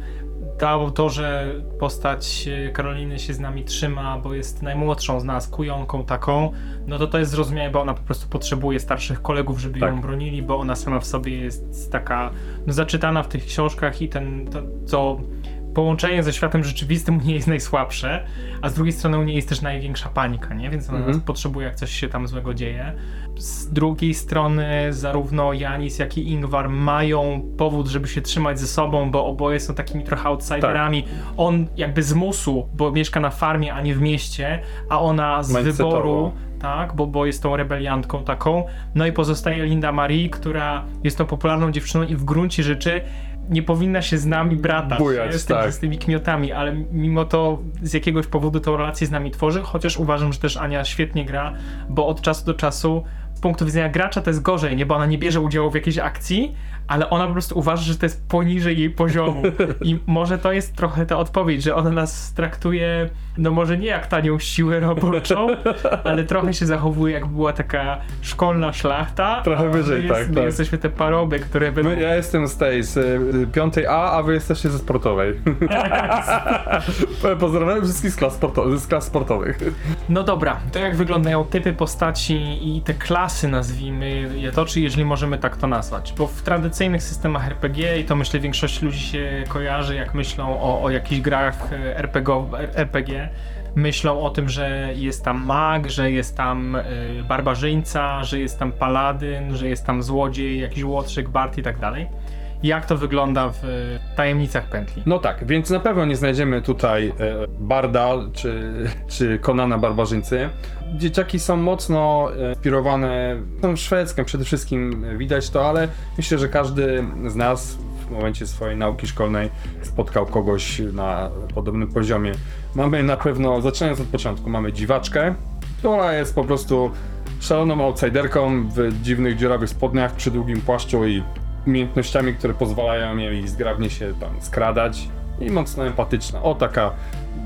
dało to, że postać e, Karoliny się z nami trzyma, bo jest najmłodszą z nas, kujonką taką, no to to jest zrozumiałe, bo ona po prostu potrzebuje starszych kolegów, żeby Tak. ją bronili, bo ona sama w sobie jest taka no, zaczytana w tych książkach i ten, to, co połączenie ze światem rzeczywistym u niej jest najsłabsze, a z drugiej strony u niej jest też największa panika, nie? Więc ona Mhm. potrzebuje, jak coś się tam złego dzieje. Z drugiej strony zarówno Janis, jak i Ingvar mają powód, żeby się trzymać ze sobą, bo oboje są takimi trochę outsiderami. Tak. On jakby z musu, bo mieszka na farmie, a nie w mieście, a ona z wyboru, tak, bo, bo jest tą rebeliantką taką. No i pozostaje Linda Marie, która jest tą popularną dziewczyną i w gruncie rzeczy nie powinna się z nami bratać Bujać, z, tymi, tak. z tymi kmiotami, ale mimo to z jakiegoś powodu tą relację z nami tworzy, chociaż uważam, że też Ania świetnie gra, bo od czasu do czasu z punktu widzenia gracza to jest gorzej, nie? Bo ona nie bierze udziału w jakiejś akcji, ale ona po prostu uważa, że to jest poniżej jej poziomu. I może to jest trochę ta odpowiedź, że ona nas traktuje, no może nie jak tanią siłę roboczą, ale trochę się zachowuje jakby była taka szkolna szlachta. Trochę wyżej, my tak, jest, my tak. jesteśmy te paroby, które będą... My, ja jestem z tej, z y, piątej A, a wy jesteście ze sportowej. Pozdrawiam wszystkich z klas, sporto- z klas sportowych. No dobra, to jak wyglądają typy postaci i te klasy, nazwijmy je to, czy jeżeli możemy tak to nazwać? Bo w tradycyjnych systemach RPG, i to myślę większość ludzi się kojarzy, jak myślą o, o jakichś grach RPG, RPG, myślą o tym, że jest tam mag, że jest tam y, barbarzyńca, że jest tam paladyn, że jest tam złodziej, jakiś łotrzyk, bard i tak dalej. Jak to wygląda w y, tajemnicach pętli? No tak, więc na pewno nie znajdziemy tutaj e, Barda czy, czy Konana Barbarzyńcy. Dzieciaki są mocno e, inspirowane tą szwedzką przede wszystkim e, widać to, ale myślę, że każdy z nas w momencie swojej nauki szkolnej spotkał kogoś na podobnym poziomie. Mamy na pewno, zaczynając od początku, mamy dziwaczkę, która jest po prostu szaloną outsiderką w dziwnych dziurawych spodniach, przy długim płaszczu i umiejętnościami, które pozwalają jej zgrabnie się tam skradać i mocno empatyczna. O, taka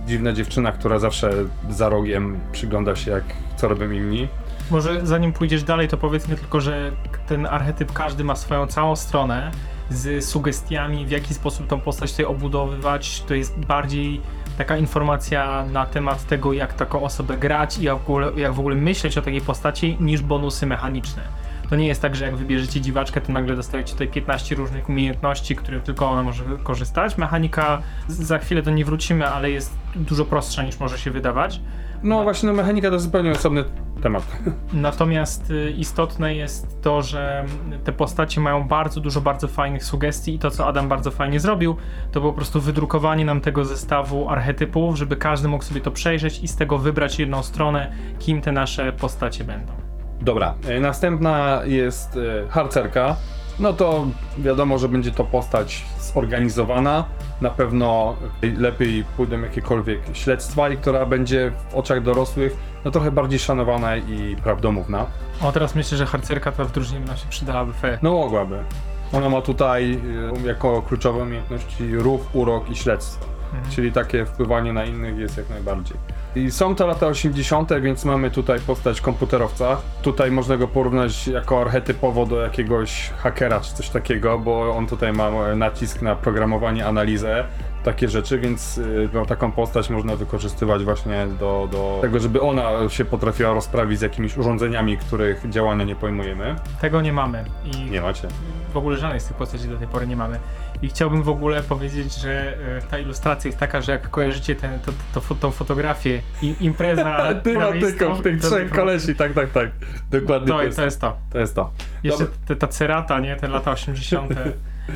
dziwna dziewczyna, która zawsze za rogiem przygląda się, jak co robią inni. Może zanim pójdziesz dalej, to powiedzmy tylko, że ten archetyp każdy ma swoją całą stronę z sugestiami, w jaki sposób tą postać tutaj obudowywać. To jest bardziej taka informacja na temat tego, jak taką osobę grać i jak w ogóle, jak w ogóle myśleć o takiej postaci, niż bonusy mechaniczne. To nie jest tak, że jak wybierzecie dziwaczkę, to nagle dostajecie tutaj 15 różnych umiejętności, które tylko ona może korzystać. Mechanika, za chwilę do niej wrócimy, ale jest dużo prostsza niż może się wydawać. No właśnie, no mechanika to zupełnie osobny temat. Natomiast y, istotne jest to, że te postacie mają bardzo dużo bardzo fajnych sugestii i to, co Adam bardzo fajnie zrobił, to po prostu wydrukowanie nam tego zestawu archetypów, żeby każdy mógł sobie to przejrzeć i z tego wybrać jedną stronę, kim te nasze postacie będą. Dobra, e, następna jest e, harcerka. No to wiadomo, że będzie to postać zorganizowana. Na pewno lepiej pójdą jakiekolwiek śledztwa i która będzie w oczach dorosłych no trochę bardziej szanowana i prawdomówna. O, teraz myślę, że harcerka to w drużynie nam się przydałaby fe. No mogłaby. Ona ma tutaj e, jako kluczowe umiejętności ruch, urok i śledztwo. Czyli takie wpływanie na innych jest jak najbardziej. I są to lata 80., więc mamy tutaj postać komputerowca. Tutaj można go porównać jako archetypowo do jakiegoś hakera czy coś takiego, bo on tutaj ma nacisk na programowanie, analizę, takie rzeczy, więc y, no, taką postać można wykorzystywać właśnie do, do tego, żeby ona się potrafiła rozprawić z jakimiś urządzeniami, których działania nie pojmujemy. Tego nie mamy i Nie macie. w ogóle żadnej z tych postaci do tej pory nie mamy. I chciałbym w ogóle powiedzieć, że e, ta ilustracja jest taka, że jak kojarzycie ten, to, to, to, tą fotografię i impreza Tematyką tych to- trzech kolesi, tak, tak, tak. Dokładnie To, to jest to jest to. to. Jest to. Jeszcze te, ta cerata, nie? Te lata 80.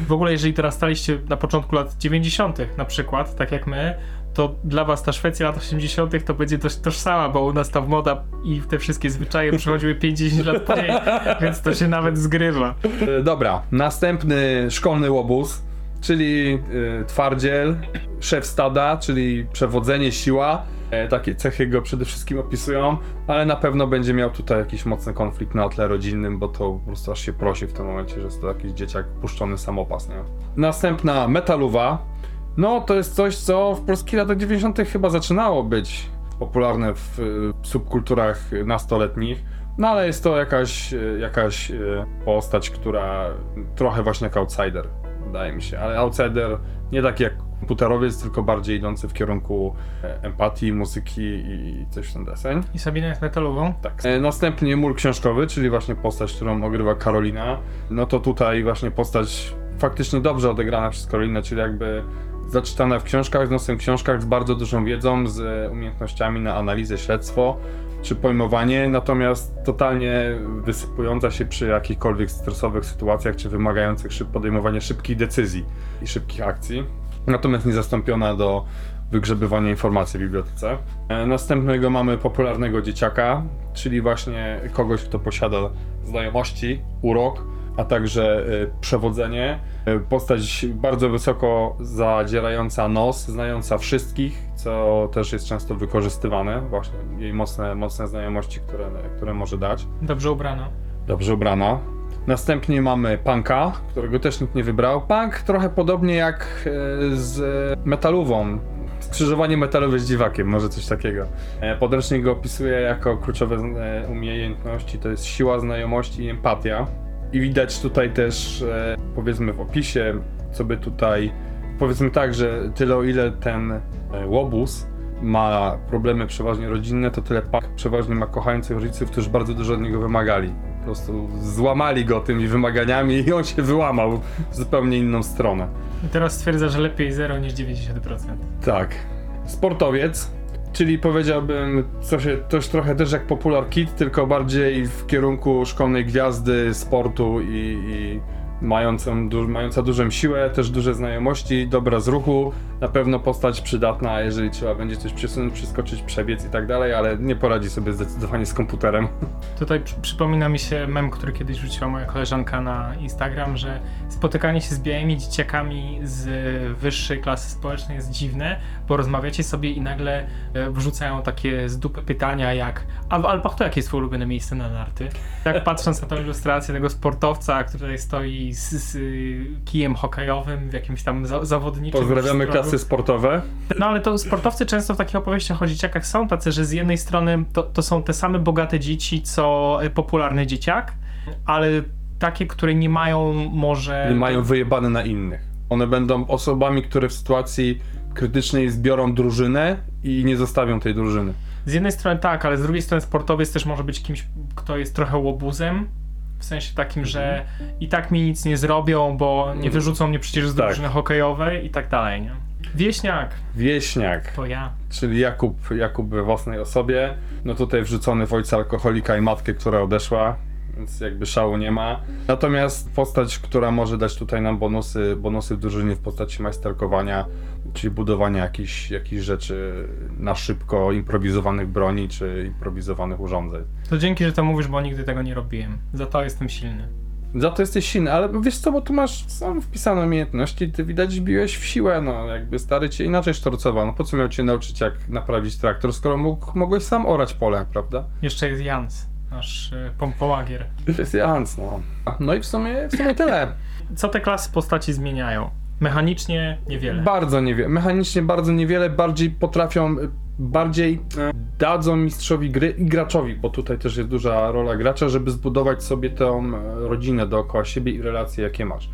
W ogóle, jeżeli teraz staliście na początku lat 90. na przykład, tak jak my, to dla was ta Szwecja lat 80. to będzie dość tożsama, bo u nas ta moda i te wszystkie zwyczaje przychodziły 50 lat później, więc to się nawet zgrywa. E, Dobra, następny szkolny łobuz, czyli e, twardziel, szef stada, czyli przewodzenie, siła. E, takie cechy go przede wszystkim opisują, ale na pewno będzie miał tutaj jakiś mocny konflikt na tle rodzinnym, bo to po prostu aż się prosi w tym momencie, że jest to jakiś dzieciak puszczony samopas, nie? Następna metaluwa. No, to jest coś, co w polskich latach 90. chyba zaczynało być popularne w e, subkulturach nastoletnich. No ale jest to jakaś, e, jakaś e, postać, która trochę właśnie jak outsider, wydaje mi się. Ale outsider nie taki jak komputerowiec, tylko bardziej idący w kierunku e, empatii, muzyki i coś w ten deseń. I Sabina jest metalową. Tak. E, Następnie mur książkowy, czyli właśnie postać, którą ogrywa Karolina. No to tutaj właśnie postać faktycznie dobrze odegrana przez Karolinę, czyli jakby zaczytana w książkach, z nosem w książkach, z bardzo dużą wiedzą, z e, umiejętnościami na analizę, śledztwo czy pojmowanie, natomiast totalnie wysypująca się przy jakichkolwiek stresowych sytuacjach, czy wymagających szyb podejmowania szybkich decyzji i szybkich akcji. Natomiast nie zastąpiona do wygrzebywania informacji w bibliotece. E, Następnego mamy popularnego dzieciaka, czyli właśnie kogoś, kto posiada znajomości, urok, a także e, przewodzenie. E, Postać bardzo wysoko zadzierająca nos, znająca wszystkich, co też jest często wykorzystywane, właśnie jej mocne, mocne znajomości, które, które może dać. Dobrze ubrana. Dobrze ubrana. Następnie mamy punka, którego też nikt nie wybrał. Punk trochę podobnie jak e, z metalową. Skrzyżowanie metalowe z dziwakiem, może coś takiego. E, Podręcznik go opisuje jako kluczowe e, umiejętności, to jest siła, znajomości i empatia. I widać tutaj też, powiedzmy w opisie, co by tutaj, powiedzmy tak, że tyle o ile ten e, łobuz ma problemy przeważnie rodzinne, to tyle pak przeważnie ma kochających rodziców, którzy bardzo dużo od niego wymagali. Po prostu złamali go tymi wymaganiami i on się wyłamał w zupełnie inną stronę. I teraz stwierdza, że lepiej 0 niż 90%. Tak. Sportowiec, czyli powiedziałbym coś, coś trochę też jak Popular Kid, tylko bardziej w kierunku szkolnej gwiazdy sportu i, i mającą, du, mająca dużą siłę, też duże znajomości, dobra z ruchu, na pewno postać przydatna, jeżeli trzeba będzie coś przesunąć, przeskoczyć, przebiec i tak dalej, ale nie poradzi sobie zdecydowanie z komputerem. Tutaj przy, przypomina mi się mem, który kiedyś rzuciła moja koleżanka na Instagram, że spotykanie się z białymi dzieciakami z wyższej klasy społecznej jest dziwne, bo rozmawiacie sobie i nagle e, wrzucają takie z dupy pytania jak a w Alpach to jakie jest twoje ulubione miejsce na narty? Tak patrząc na tą ilustrację tego sportowca, który tutaj stoi z, z y, kijem hokejowym w jakimś tam za, zawodniczym Pozdrawiamy klasy sportowe. No ale to sportowcy często w takich opowieściach o dzieciakach są tacy, że z jednej strony to, to są te same bogate dzieci, co y, popularny dzieciak, ale takie, które nie mają może... Nie mają wyjebane na innych. One będą osobami, które w sytuacji krytycznej zbiorą drużynę i nie zostawią tej drużyny. Z jednej strony tak, ale z drugiej strony sportowiec też może być kimś, kto jest trochę łobuzem. W sensie takim, że i tak mi nic nie zrobią, bo nie wyrzucą mnie przecież z Tak. drużyny hokejowej i tak dalej, nie? Wieśniak, Wieśniak. to ja. czyli Jakub, Jakub we własnej osobie. No tutaj wrzucony w ojca alkoholika i matkę, która odeszła. więc jakby szału nie ma. Natomiast postać, która może dać tutaj nam bonusy, bonusy w drużynie w postaci majsterkowania, czyli budowania jakichś, jakichś rzeczy na szybko, improwizowanych broni czy improwizowanych urządzeń. To dzięki, że to mówisz, bo nigdy tego nie robiłem. Za to jestem silny. Za to jesteś silny, ale wiesz co, bo tu masz sam wpisane umiejętności, ty widać biłeś w siłę, no jakby stary cię inaczej sztorcował, no po co miał cię nauczyć jak naprawić traktor, skoro mógł, mogłeś sam orać pole, prawda? Jeszcze jest Jans, nasz y, pompołagier. To jest Jans, no. No i w sumie, w sumie tyle. Co te klasy postaci zmieniają? Mechanicznie niewiele. Bardzo niewiele, mechanicznie bardzo niewiele, bardziej potrafią, bardziej e, dadzą mistrzowi gry i graczowi, bo tutaj też jest duża rola gracza, żeby zbudować sobie tę e, rodzinę dookoła siebie i relacje, jakie masz.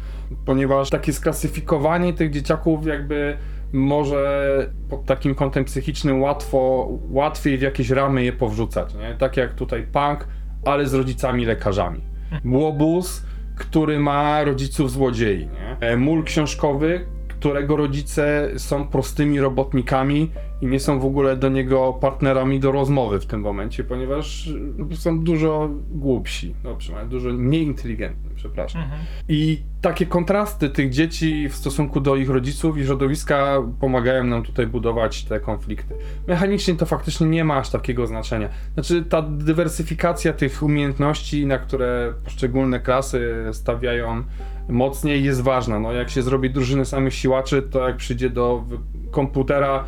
Ponieważ takie sklasyfikowanie tych dzieciaków jakby może pod takim kątem psychicznym łatwo, łatwiej w jakieś ramy je powrzucać, nie? Tak jak tutaj punk, ale z rodzicami lekarzami. Łobuz, który ma rodziców złodziei, nie? E, Mól książkowy, którego rodzice są prostymi robotnikami i nie są w ogóle do niego partnerami do rozmowy w tym momencie, ponieważ no, są dużo głupsi, no przynajmniej dużo mniej inteligentni, przepraszam. Mhm. I takie kontrasty tych dzieci w stosunku do ich rodziców i środowiska pomagają nam tutaj budować te konflikty. Mechanicznie to faktycznie nie ma aż takiego znaczenia. Znaczy ta dywersyfikacja tych umiejętności, na które poszczególne klasy stawiają mocniej jest ważna. No jak się zrobi drużyny samych siłaczy, to jak przyjdzie do komputera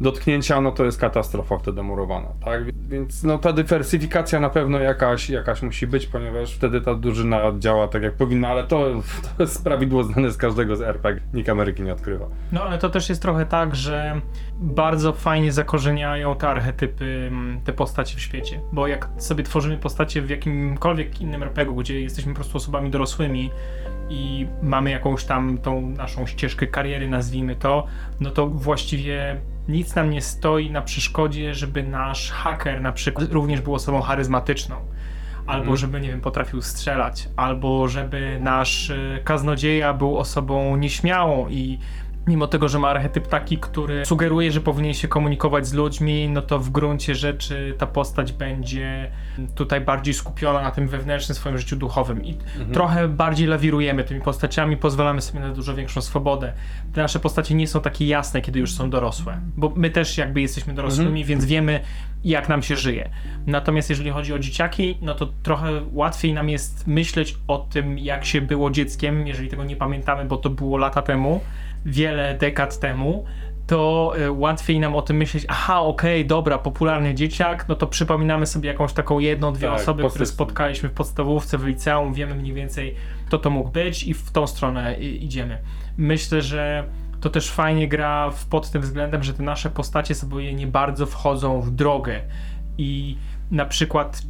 dotknięcia, no to jest katastrofa wtedy murowana, tak? Więc no ta dywersyfikacja na pewno jakaś, jakaś musi być, ponieważ wtedy ta drużyna działa tak jak powinna, ale to, to jest prawidło znane z każdego z RPG, nikt Ameryki nie odkrywa. No ale to też jest trochę tak, że bardzo fajnie zakorzeniają te archetypy, mm, te postacie w świecie. Bo jak sobie tworzymy postacie w jakimkolwiek innym RPG, gdzie jesteśmy po prostu osobami dorosłymi i mamy jakąś tam tą naszą ścieżkę kariery, nazwijmy to, no to właściwie nic nam nie stoi na przeszkodzie, żeby nasz haker na przykład również był osobą charyzmatyczną. Albo Mhm. żeby, nie wiem, potrafił strzelać, albo żeby nasz y, kaznodzieja był osobą nieśmiałą i mimo tego, że ma archetyp taki, który sugeruje, że powinien się komunikować z ludźmi, no to w gruncie rzeczy ta postać będzie tutaj bardziej skupiona na tym wewnętrznym swoim życiu duchowym i trochę bardziej lawirujemy tymi postaciami, pozwalamy sobie na dużo większą swobodę. Te nasze postacie nie są takie jasne, kiedy już są dorosłe, bo my też jakby jesteśmy dorosłymi, więc wiemy jak nam się żyje. Natomiast jeżeli chodzi o dzieciaki, no to trochę łatwiej nam jest myśleć o tym, jak się było dzieckiem, jeżeli tego nie pamiętamy, bo to było lata temu, wiele dekad temu, to y, łatwiej nam o tym myśleć, aha, okej, dobra, popularny dzieciak, no to przypominamy sobie jakąś taką jedną, dwie Tak, osoby, które spotkaliśmy w podstawówce, w liceum, wiemy mniej więcej, kto to mógł być i w tą stronę idziemy. Myślę, że to też fajnie gra w, pod tym względem, że te nasze postacie sobie nie bardzo wchodzą w drogę i na przykład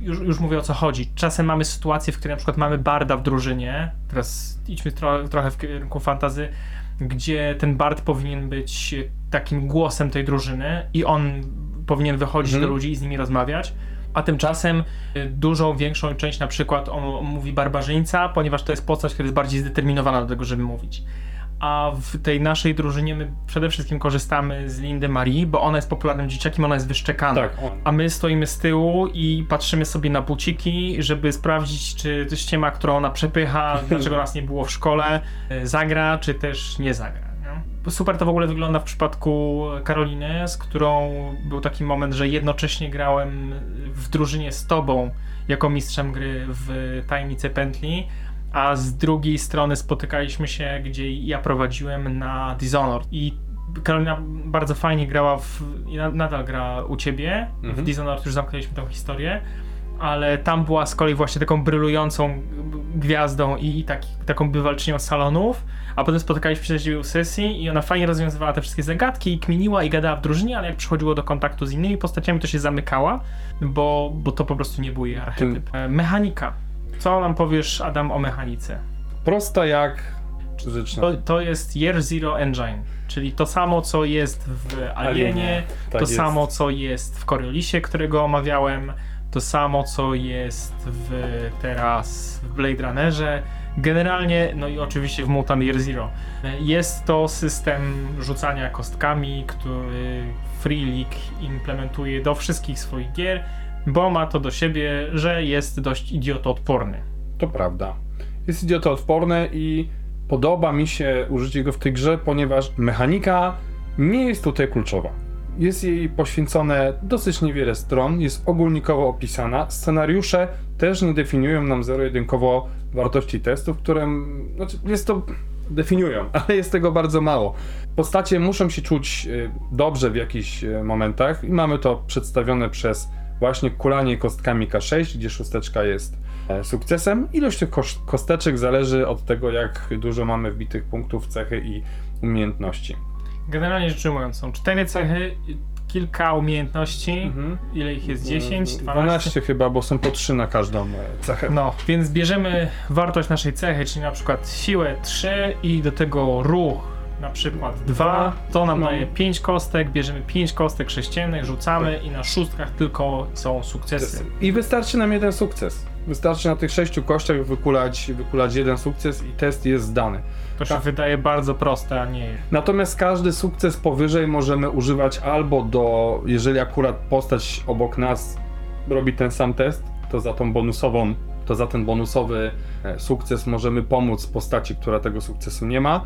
już, już mówię o co chodzi. Czasem mamy sytuację, w której na przykład mamy barda w drużynie. Teraz idźmy tro, trochę w kierunku fantazy, gdzie ten bard powinien być takim głosem tej drużyny i on powinien wychodzić Mhm. do ludzi i z nimi rozmawiać. A tymczasem y, dużą, większą część na przykład on, on mówi barbarzyńca, ponieważ to jest postać, która jest bardziej zdeterminowana do tego, żeby mówić. A w tej naszej drużynie my przede wszystkim korzystamy z Lindy Marie, bo ona jest popularnym dzieciakiem, ona jest wyszczekana. Tak. A my stoimy z tyłu i patrzymy sobie na buciki, żeby sprawdzić, czy ściema, którą ona przepycha, dlaczego nas nie było w szkole, y, zagra, czy też nie zagra. Nie? Super to w ogóle wygląda w przypadku Karoliny, z którą był taki moment, że jednocześnie grałem w drużynie z tobą jako mistrzem gry w Tajemnicy Pętli, a z drugiej strony spotykaliśmy się, gdzie ja prowadziłem na Dishonored i Karolina bardzo fajnie grała w, i na- nadal gra u ciebie. W Mhm. Dishonored już zamknęliśmy tą historię, ale tam była z kolei właśnie taką brylującą gwiazdą i, taki, taką bywalczynią salonów, a potem spotykaliśmy się z w sesji i ona fajnie rozwiązywała te wszystkie zagadki i kminiła i gadała w drużynie, ale jak przychodziło do kontaktu z innymi postaciami, to się zamykała, bo, bo to po prostu nie był jej archetyp. E, Mechanika. Co nam powiesz, Adam, o mechanice? Prosta jak To, to jest Year Zero Engine, czyli to samo, co jest w Alienie, Alienie, tak to jest. samo, co jest w Coriolisie, którego omawiałem, to samo, co jest w, teraz w Blade Runnerze. Generalnie, no i oczywiście w Mutant Year Zero. Jest to system rzucania kostkami, który Free League implementuje do wszystkich swoich gier. Bo ma to do siebie, że jest dość idiotoodporny. To prawda. Jest idiotoodporny i podoba mi się użycie go w tej grze, ponieważ mechanika nie jest tutaj kluczowa. Jest jej poświęcone dosyć niewiele stron, jest ogólnikowo opisana. Scenariusze też nie definiują nam zero-jedynkowo wartości testów, które. Znaczy, jest to. definiują, ale jest tego bardzo mało. Postacie muszą się czuć y, dobrze w jakichś y, momentach i mamy to przedstawione przez właśnie kulanie kostkami K6, gdzie szósteczka jest e, sukcesem. Ilość tych kosteczek zależy od tego, jak dużo mamy wbitych punktów, cechy i umiejętności. Generalnie rzecz ujmując, są cztery cechy, kilka umiejętności. Mhm. Ile ich jest? 10, 12? 12 chyba, bo są po 3 na każdą e, cechę. No, więc bierzemy wartość naszej cechy, czyli na przykład siłę 3 i do tego ruch na przykład 2, to nam No. daje 5 kostek, bierzemy 5 kostek sześciennych, rzucamy i na szóstkach tylko są sukcesy. I wystarczy nam jeden sukces. Wystarczy na tych sześciu kościach wykulać, wykulać jeden sukces i test jest zdany. To się Tak. wydaje bardzo proste, a nie Natomiast każdy sukces powyżej możemy używać albo do, jeżeli akurat postać obok nas robi ten sam test, to za tą bonusową, to za ten bonusowy e, sukces możemy pomóc postaci, która tego sukcesu nie ma,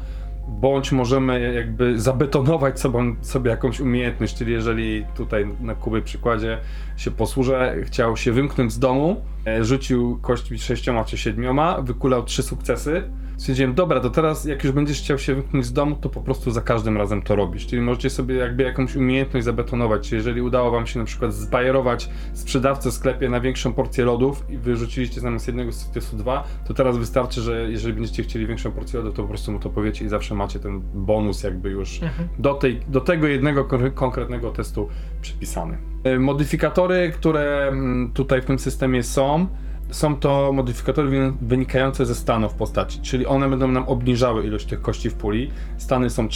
bądź możemy jakby zabetonować sobą, sobie jakąś umiejętność, czyli jeżeli tutaj na Kuby przykładzie się posłużę, chciał się wymknąć z domu, rzucił kośćmi sześcioma czy siedmioma, wykulał trzy sukcesy, Stwierdziłem, dobra, to teraz jak już będziesz chciał się wymknąć z domu, to po prostu za każdym razem to robisz. Czyli możecie sobie jakby jakąś umiejętność zabetonować. Czyli jeżeli udało wam się na przykład zbajerować sprzedawcę w sklepie na większą porcję lodów i wyrzuciliście zamiast jednego sukcesu dwa, to teraz wystarczy, że jeżeli będziecie chcieli większą porcję lodów, to po prostu mu to powiecie i zawsze macie ten bonus jakby już Mhm. do, tej, do tego jednego kon- konkretnego testu przypisany. E, Modyfikatory, które mm, tutaj w tym systemie są, są to modyfikatory wy- wynikające ze stanów postaci, czyli one będą nam obniżały ilość tych kości w puli. Stany są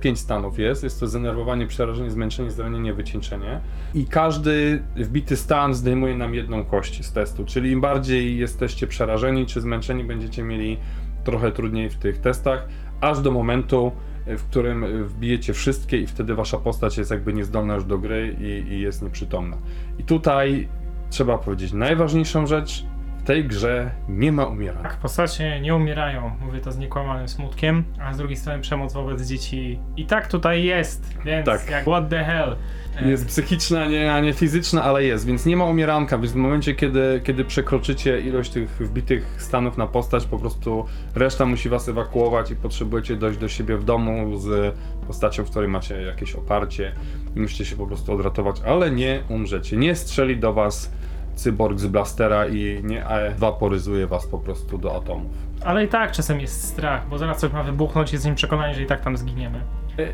5 stanów jest, jest to zdenerwowanie, przerażenie, zmęczenie, zranienie, wycieńczenie. I każdy wbity stan zdejmuje nam jedną kość z testu, czyli im bardziej jesteście przerażeni czy zmęczeni, będziecie mieli trochę trudniej w tych testach, aż do momentu, w którym wbijecie wszystkie i wtedy wasza postać jest jakby niezdolna już do gry i, i jest nieprzytomna. I tutaj trzeba powiedzieć najważniejszą rzecz, w tej grze nie ma umierania. Tak, postacie nie umierają, mówię to z niekłamanym smutkiem, a z drugiej strony przemoc wobec dzieci i tak tutaj jest, więc Tak. jak what the hell. E, Jest psychiczna, nie, a nie fizyczna, ale jest, więc nie ma umieranka, więc w momencie, kiedy, kiedy przekroczycie ilość tych wbitych stanów na postać, po prostu reszta musi was ewakuować i potrzebujecie dojść do siebie w domu z postacią, w której macie jakieś oparcie i musicie się po prostu odratować, ale nie umrzecie. Nie strzeli do was cyborg z blastera i nie ewaporyzuje was po prostu do atomów. Ale i tak czasem jest strach, bo zaraz coś ma wybuchnąć jesteśmy przekonani, że i tak tam zginiemy.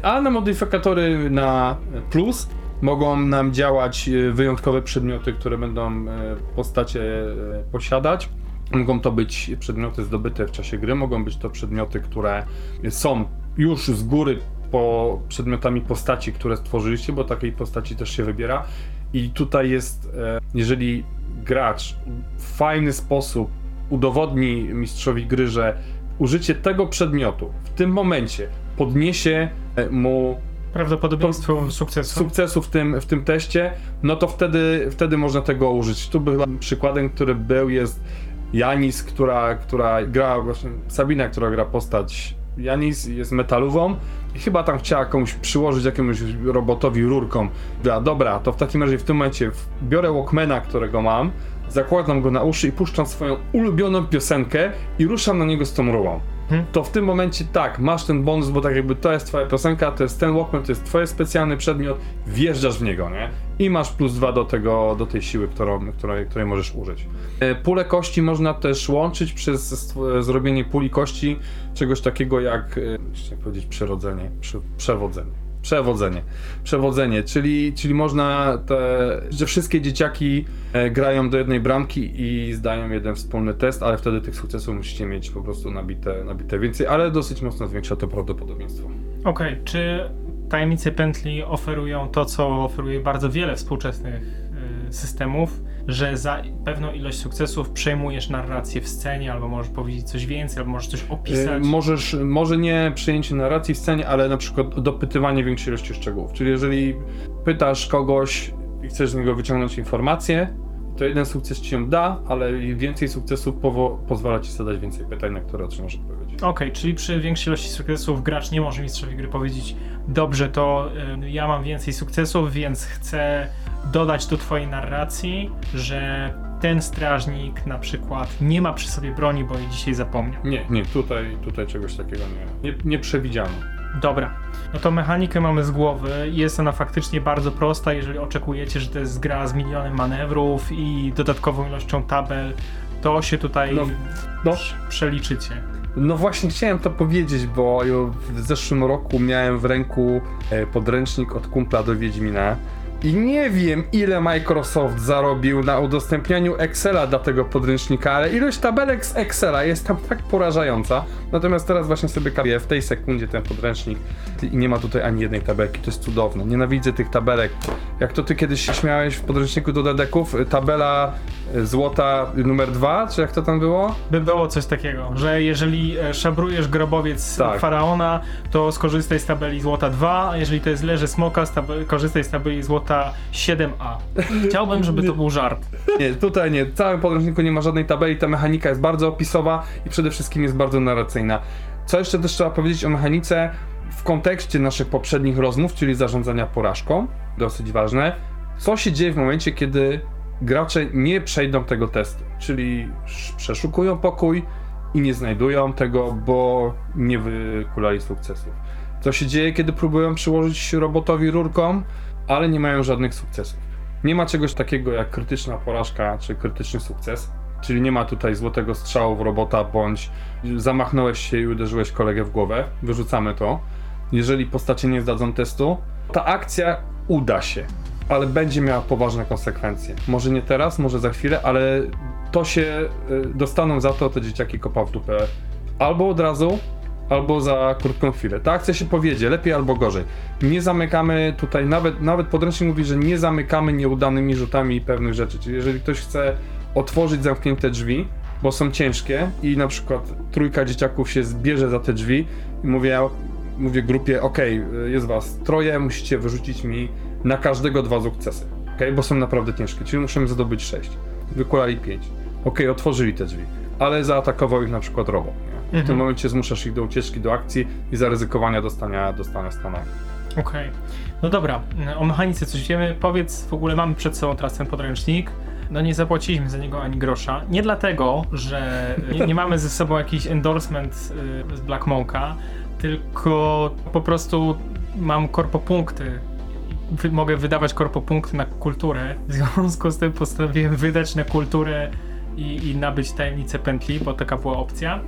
A na modyfikatory na plus mogą nam działać e, wyjątkowe przedmioty, które będą e, postacie e, posiadać. Mogą to być przedmioty zdobyte w czasie gry, mogą być to przedmioty, które są już z góry po przedmiotami postaci, które stworzyliście, bo takiej postaci też się wybiera. I tutaj jest, e, jeżeli gracz w fajny sposób udowodni mistrzowi gry, że użycie tego przedmiotu w tym momencie podniesie e, mu Prawdopodobieństwo sukcesu. sukcesu w tym, w tym teście, no to wtedy, wtedy można tego użyć. Tu był przykładem, który był, jest Janis, która, która gra, Sabina, która gra postać Janis, jest metalową i chyba tam chciała komuś przyłożyć jakiemuś robotowi rurką. Dobra, dobra, to w takim razie w tym momencie biorę Walkmana, którego mam, zakładam go na uszy i puszczam swoją ulubioną piosenkę i ruszam na niego z tą rurą Mhm. to w tym momencie tak, masz ten bonus, bo tak jakby to jest twoja piosenka, to jest ten Walkman, to jest twój specjalny przedmiot, wjeżdżasz w niego, nie? I masz plus dwa do tego, do tej siły, którą, której, której możesz użyć. E, Pulę kości można też łączyć przez zrobienie puli kości, czegoś takiego jak, e, chciałem powiedzieć przerodzenie, prze, przewodzenie. Przewodzenie. Przewodzenie, czyli, czyli można te, że wszystkie dzieciaki e, grają do jednej bramki i zdają jeden wspólny test, ale wtedy tych sukcesów musicie mieć po prostu nabite, nabite więcej, ale dosyć mocno zwiększa to prawdopodobieństwo. Okej, czy tajemnice pętli oferują to, co oferuje bardzo wiele współczesnych y, systemów, że za pewną ilość sukcesów przejmujesz narrację w scenie, albo możesz powiedzieć coś więcej, albo możesz coś E, opisać. Możesz, może nie przejęcie narracji w scenie, ale na przykład dopytywanie większej ilości szczegółów. Czyli jeżeli pytasz kogoś i chcesz z niego wyciągnąć informację, to jeden sukces ci ją da, ale więcej sukcesów pozwala ci zadać więcej pytań, na które otrzymasz odpowiedź. Okej, czyli przy większej ilości sukcesów gracz nie może mistrzowi gry powiedzieć dobrze, to y, ja mam więcej sukcesów, więc chcę dodać do twojej narracji, że ten strażnik na przykład nie ma przy sobie broni, bo jej dzisiaj zapomniał. Nie, nie, tutaj, tutaj czegoś takiego nie, nie, nie przewidziano. Dobra, no to mechanikę mamy z głowy. Jest ona faktycznie bardzo prosta, jeżeli oczekujecie, że to jest gra z milionem manewrów i dodatkową ilością tabel, to się tutaj No, no. przeliczycie. No właśnie chciałem to powiedzieć, bo w zeszłym roku miałem w ręku e, podręcznik od kumpla do Wiedźmina i nie wiem ile Microsoft zarobił na udostępnianiu Excela dla tego podręcznika, ale ilość tabelek z Excela jest tam tak porażająca. Natomiast teraz właśnie sobie kapię w tej sekundzie ten podręcznik i nie ma tutaj ani jednej tabelki, to jest cudowne. Nienawidzę tych tabelek. Jak to ty kiedyś się śmiałeś w podręczniku do dedeków, tabela złota numer dwa, czy jak to tam było? By było coś takiego, że jeżeli e, szabrujesz grobowiec Tak. faraona, to skorzystaj z tabeli złota 2, a jeżeli to jest leże smoka, korzystaj z tabeli złota 7a. Chciałbym, żeby to był żart. Nie, tutaj nie. W całym podręczniku nie ma żadnej tabeli, ta mechanika jest bardzo opisowa i przede wszystkim jest bardzo narracyjna. Co jeszcze też trzeba powiedzieć o mechanice w kontekście naszych poprzednich rozmów, czyli zarządzania porażką, dosyć ważne. Co się dzieje w momencie, kiedy gracze nie przejdą tego testu, czyli sz- przeszukują pokój i nie znajdują tego, bo nie wykulali sukcesów. Co się dzieje, kiedy próbują przyłożyć robotowi rurką, ale nie mają żadnych sukcesów. Nie ma czegoś takiego jak krytyczna porażka czy krytyczny sukces, czyli nie ma tutaj złotego strzału w robota bądź zamachnąłeś się i uderzyłeś kolegę w głowę. Wyrzucamy to. Jeżeli postacie nie zdadzą testu, ta akcja uda się, ale będzie miała poważne konsekwencje. Może nie teraz, może za chwilę, ale to się y, dostaną za to te dzieciaki kopa w dupę albo od razu, albo za krótką chwilę. Ta akcja się powiedzie, lepiej albo gorzej. Nie zamykamy tutaj, nawet, nawet podręcznik mówi, że nie zamykamy nieudanymi rzutami pewnych rzeczy. Czyli jeżeli ktoś chce otworzyć zamknięte drzwi, bo są ciężkie i na przykład trójka dzieciaków się zbierze za te drzwi i mówię, mówię grupie, okej, jest was troje, musicie wyrzucić mi na każdego dwa sukcesy, okej, bo są naprawdę ciężkie, czyli musimy zdobyć sześć. Wykulali pięć. Okej, otworzyli te drzwi, ale zaatakował ich na przykład robot? W tym Mhm. momencie zmuszasz ich do ucieczki, do akcji i zaryzykowania dostania, dostania stanami. Okej. No dobra, o mechanice coś wiemy. Powiedz, w ogóle mamy przed sobą teraz ten podręcznik. No nie zapłaciliśmy za niego ani grosza. Nie dlatego, że nie, nie mamy ze sobą jakiś endorsement y, z Black Monka, tylko po prostu mam korpopunkty. Wy, mogę wydawać korpopunkty na kulturę. W związku z tym postanowiłem wydać na kulturę i, i nabyć tajemnicę pętli, bo taka była opcja.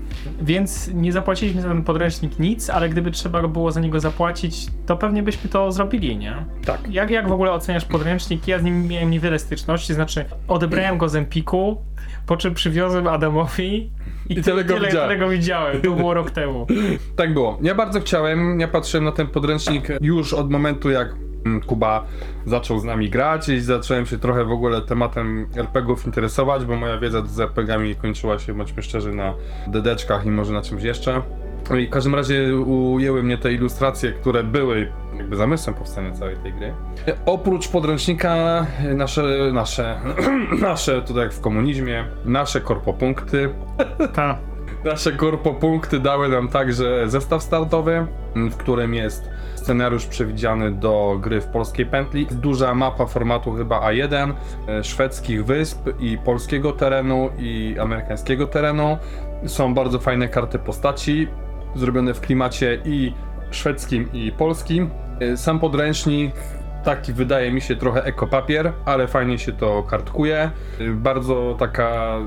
Więc nie zapłaciliśmy za ten podręcznik nic, ale gdyby trzeba było za niego zapłacić, to pewnie byśmy to zrobili, nie? Tak. Jak, jak w ogóle oceniasz podręcznik? Ja z nim miałem niewiele styczności, znaczy odebrałem go z Empiku, po czym przywiozłem Adamowi i, I tyle go tyle, widziałem. tyle go widziałem. To było rok temu. Tak było. Ja bardzo chciałem, ja patrzyłem na ten podręcznik już od momentu jak Kuba zaczął z nami grać i zacząłem się trochę w ogóle tematem RPGów interesować, bo moja wiedza z RPGami kończyła się, bądźmy szczerzy, na dedeczkach i może na czymś jeszcze. No I w każdym razie ujęły mnie te ilustracje, które były jakby zamysłem powstania całej tej gry. Oprócz podręcznika nasze, nasze, nasze, tutaj jak w komunizmie, nasze korpopunkty, Ta. Nasze korpopunkty dały nam także zestaw startowy, w którym jest scenariusz przewidziany do gry w polskiej pętli, duża mapa formatu chyba A1, e, szwedzkich wysp i polskiego terenu i amerykańskiego terenu. Są bardzo fajne karty postaci, zrobione w klimacie i szwedzkim i polskim. E, Sam podręcznik taki wydaje mi się trochę ekopapier, ale fajnie się to kartkuje. E, Bardzo taka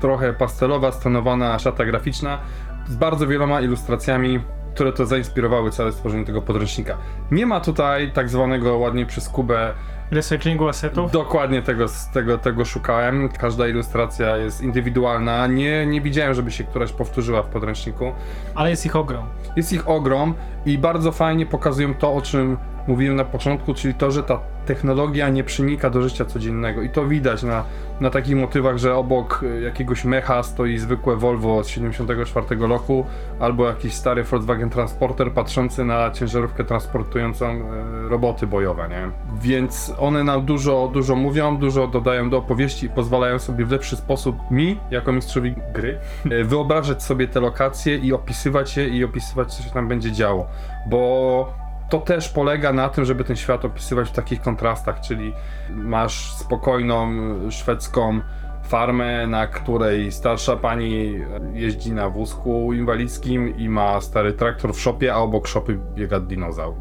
trochę pastelowa, stonowana szata graficzna z bardzo wieloma ilustracjami, które to zainspirowały całe stworzenie tego podręcznika. Nie ma tutaj tak zwanego ładnie przez Kubę Recyklingu asetów. Dokładnie tego, tego, tego szukałem. Każda ilustracja jest indywidualna. Nie, nie widziałem, żeby się któraś powtórzyła w podręczniku. Ale jest ich ogrom. Jest ich ogrom i bardzo fajnie pokazują to, o czym mówiłem na początku, czyli to, że ta technologia nie przenika do życia codziennego i to widać na, na takich motywach, że obok y, jakiegoś mecha stoi zwykłe Volvo z 74 roku albo jakiś stary Volkswagen Transporter patrzący na ciężarówkę transportującą e, roboty bojowe, nie? Więc one nam dużo, dużo mówią, dużo dodają do opowieści i pozwalają sobie w lepszy sposób mi, jako mistrzowi gry, e, wyobrażać sobie te lokacje i opisywać je i opisywać, co się tam będzie działo, bo to też polega na tym, żeby ten świat opisywać w takich kontrastach, czyli masz spokojną szwedzką farmę, na której starsza pani jeździ na wózku inwalidzkim i ma stary traktor w szopie, a obok szopy biega dinozaur,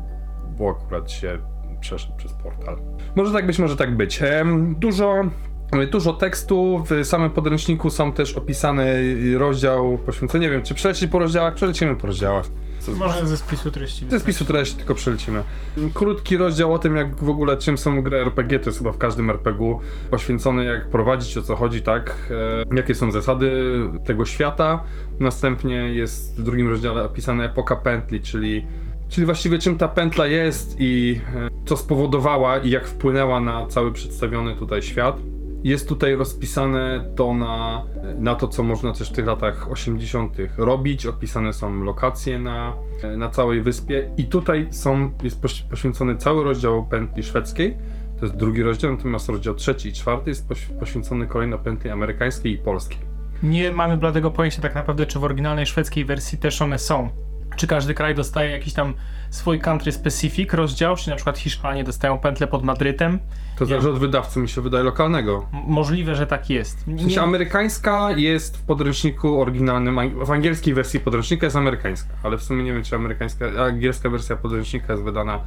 bo akurat się przeszedł przez portal. Może tak być, może tak być. Dużo Dużo tekstu, w samym podręczniku są też opisany rozdział poświęcony, nie wiem, czy przelecieć po rozdziałach? Przelecimy po rozdziałach. Może ze spisu treści. ze spisu treści tylko przelecimy. Krótki rozdział o tym, jak w ogóle czym są gry RPG, to jest chyba w każdym RPG, poświęcony jak prowadzić, o co chodzi, tak? E, jakie są zasady tego świata. Następnie jest w drugim rozdziale opisana epoka pętli, czyli, czyli właściwie czym ta pętla jest i e, co spowodowała i jak wpłynęła na cały przedstawiony tutaj świat. Jest tutaj rozpisane to na, na to, co można też w tych latach 80. robić. Opisane są lokacje na, na całej wyspie. I tutaj są, jest poś- poświęcony cały rozdział pętli szwedzkiej. To jest drugi rozdział, natomiast rozdział trzeci i czwarty jest poś- poświęcony kolejno pętli amerykańskiej i polskiej. Nie mamy bladego pojęcia tak naprawdę, czy w oryginalnej szwedzkiej wersji też one są. Czy każdy kraj dostaje jakiś tam swój country specific rozdział, czy na przykład Hiszpanie dostają pętlę pod Madrytem. To zależy od wydawcy, mi się wydaje, lokalnego. M- Możliwe, że tak jest. W sensie amerykańska jest w podręczniku oryginalnym, w angielskiej wersji podręcznika jest amerykańska, ale w sumie nie wiem, czy amerykańska, angielska wersja podręcznika jest wydana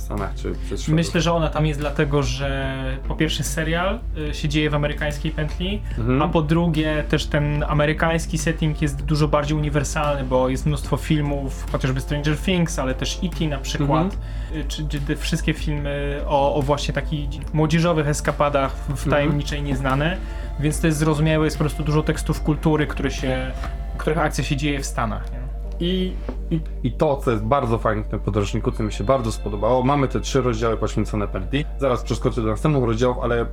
w Stanach czy przez Szwedów. Myślę, że ona tam jest dlatego, że po pierwsze serial y, się dzieje w amerykańskiej pętli, Mhm. a po drugie też ten amerykański setting jest dużo bardziej uniwersalny, bo jest mnóstwo filmów, chociażby Stranger Things, ale też E.T. na przykład, y, czy, czy te wszystkie filmy o, o właśnie takich młodzieżowych eskapadach w, w tajemniczej nieznane, więc to jest zrozumiałe, jest po prostu dużo tekstów kultury, które się, których akcja się dzieje w Stanach. Nie? I, i, I to, co jest bardzo fajne w tym podręczniku, co mi się bardzo spodobało, mamy te trzy rozdziały poświęcone pętli. Zaraz przeskoczę do następnych rozdziałów, ale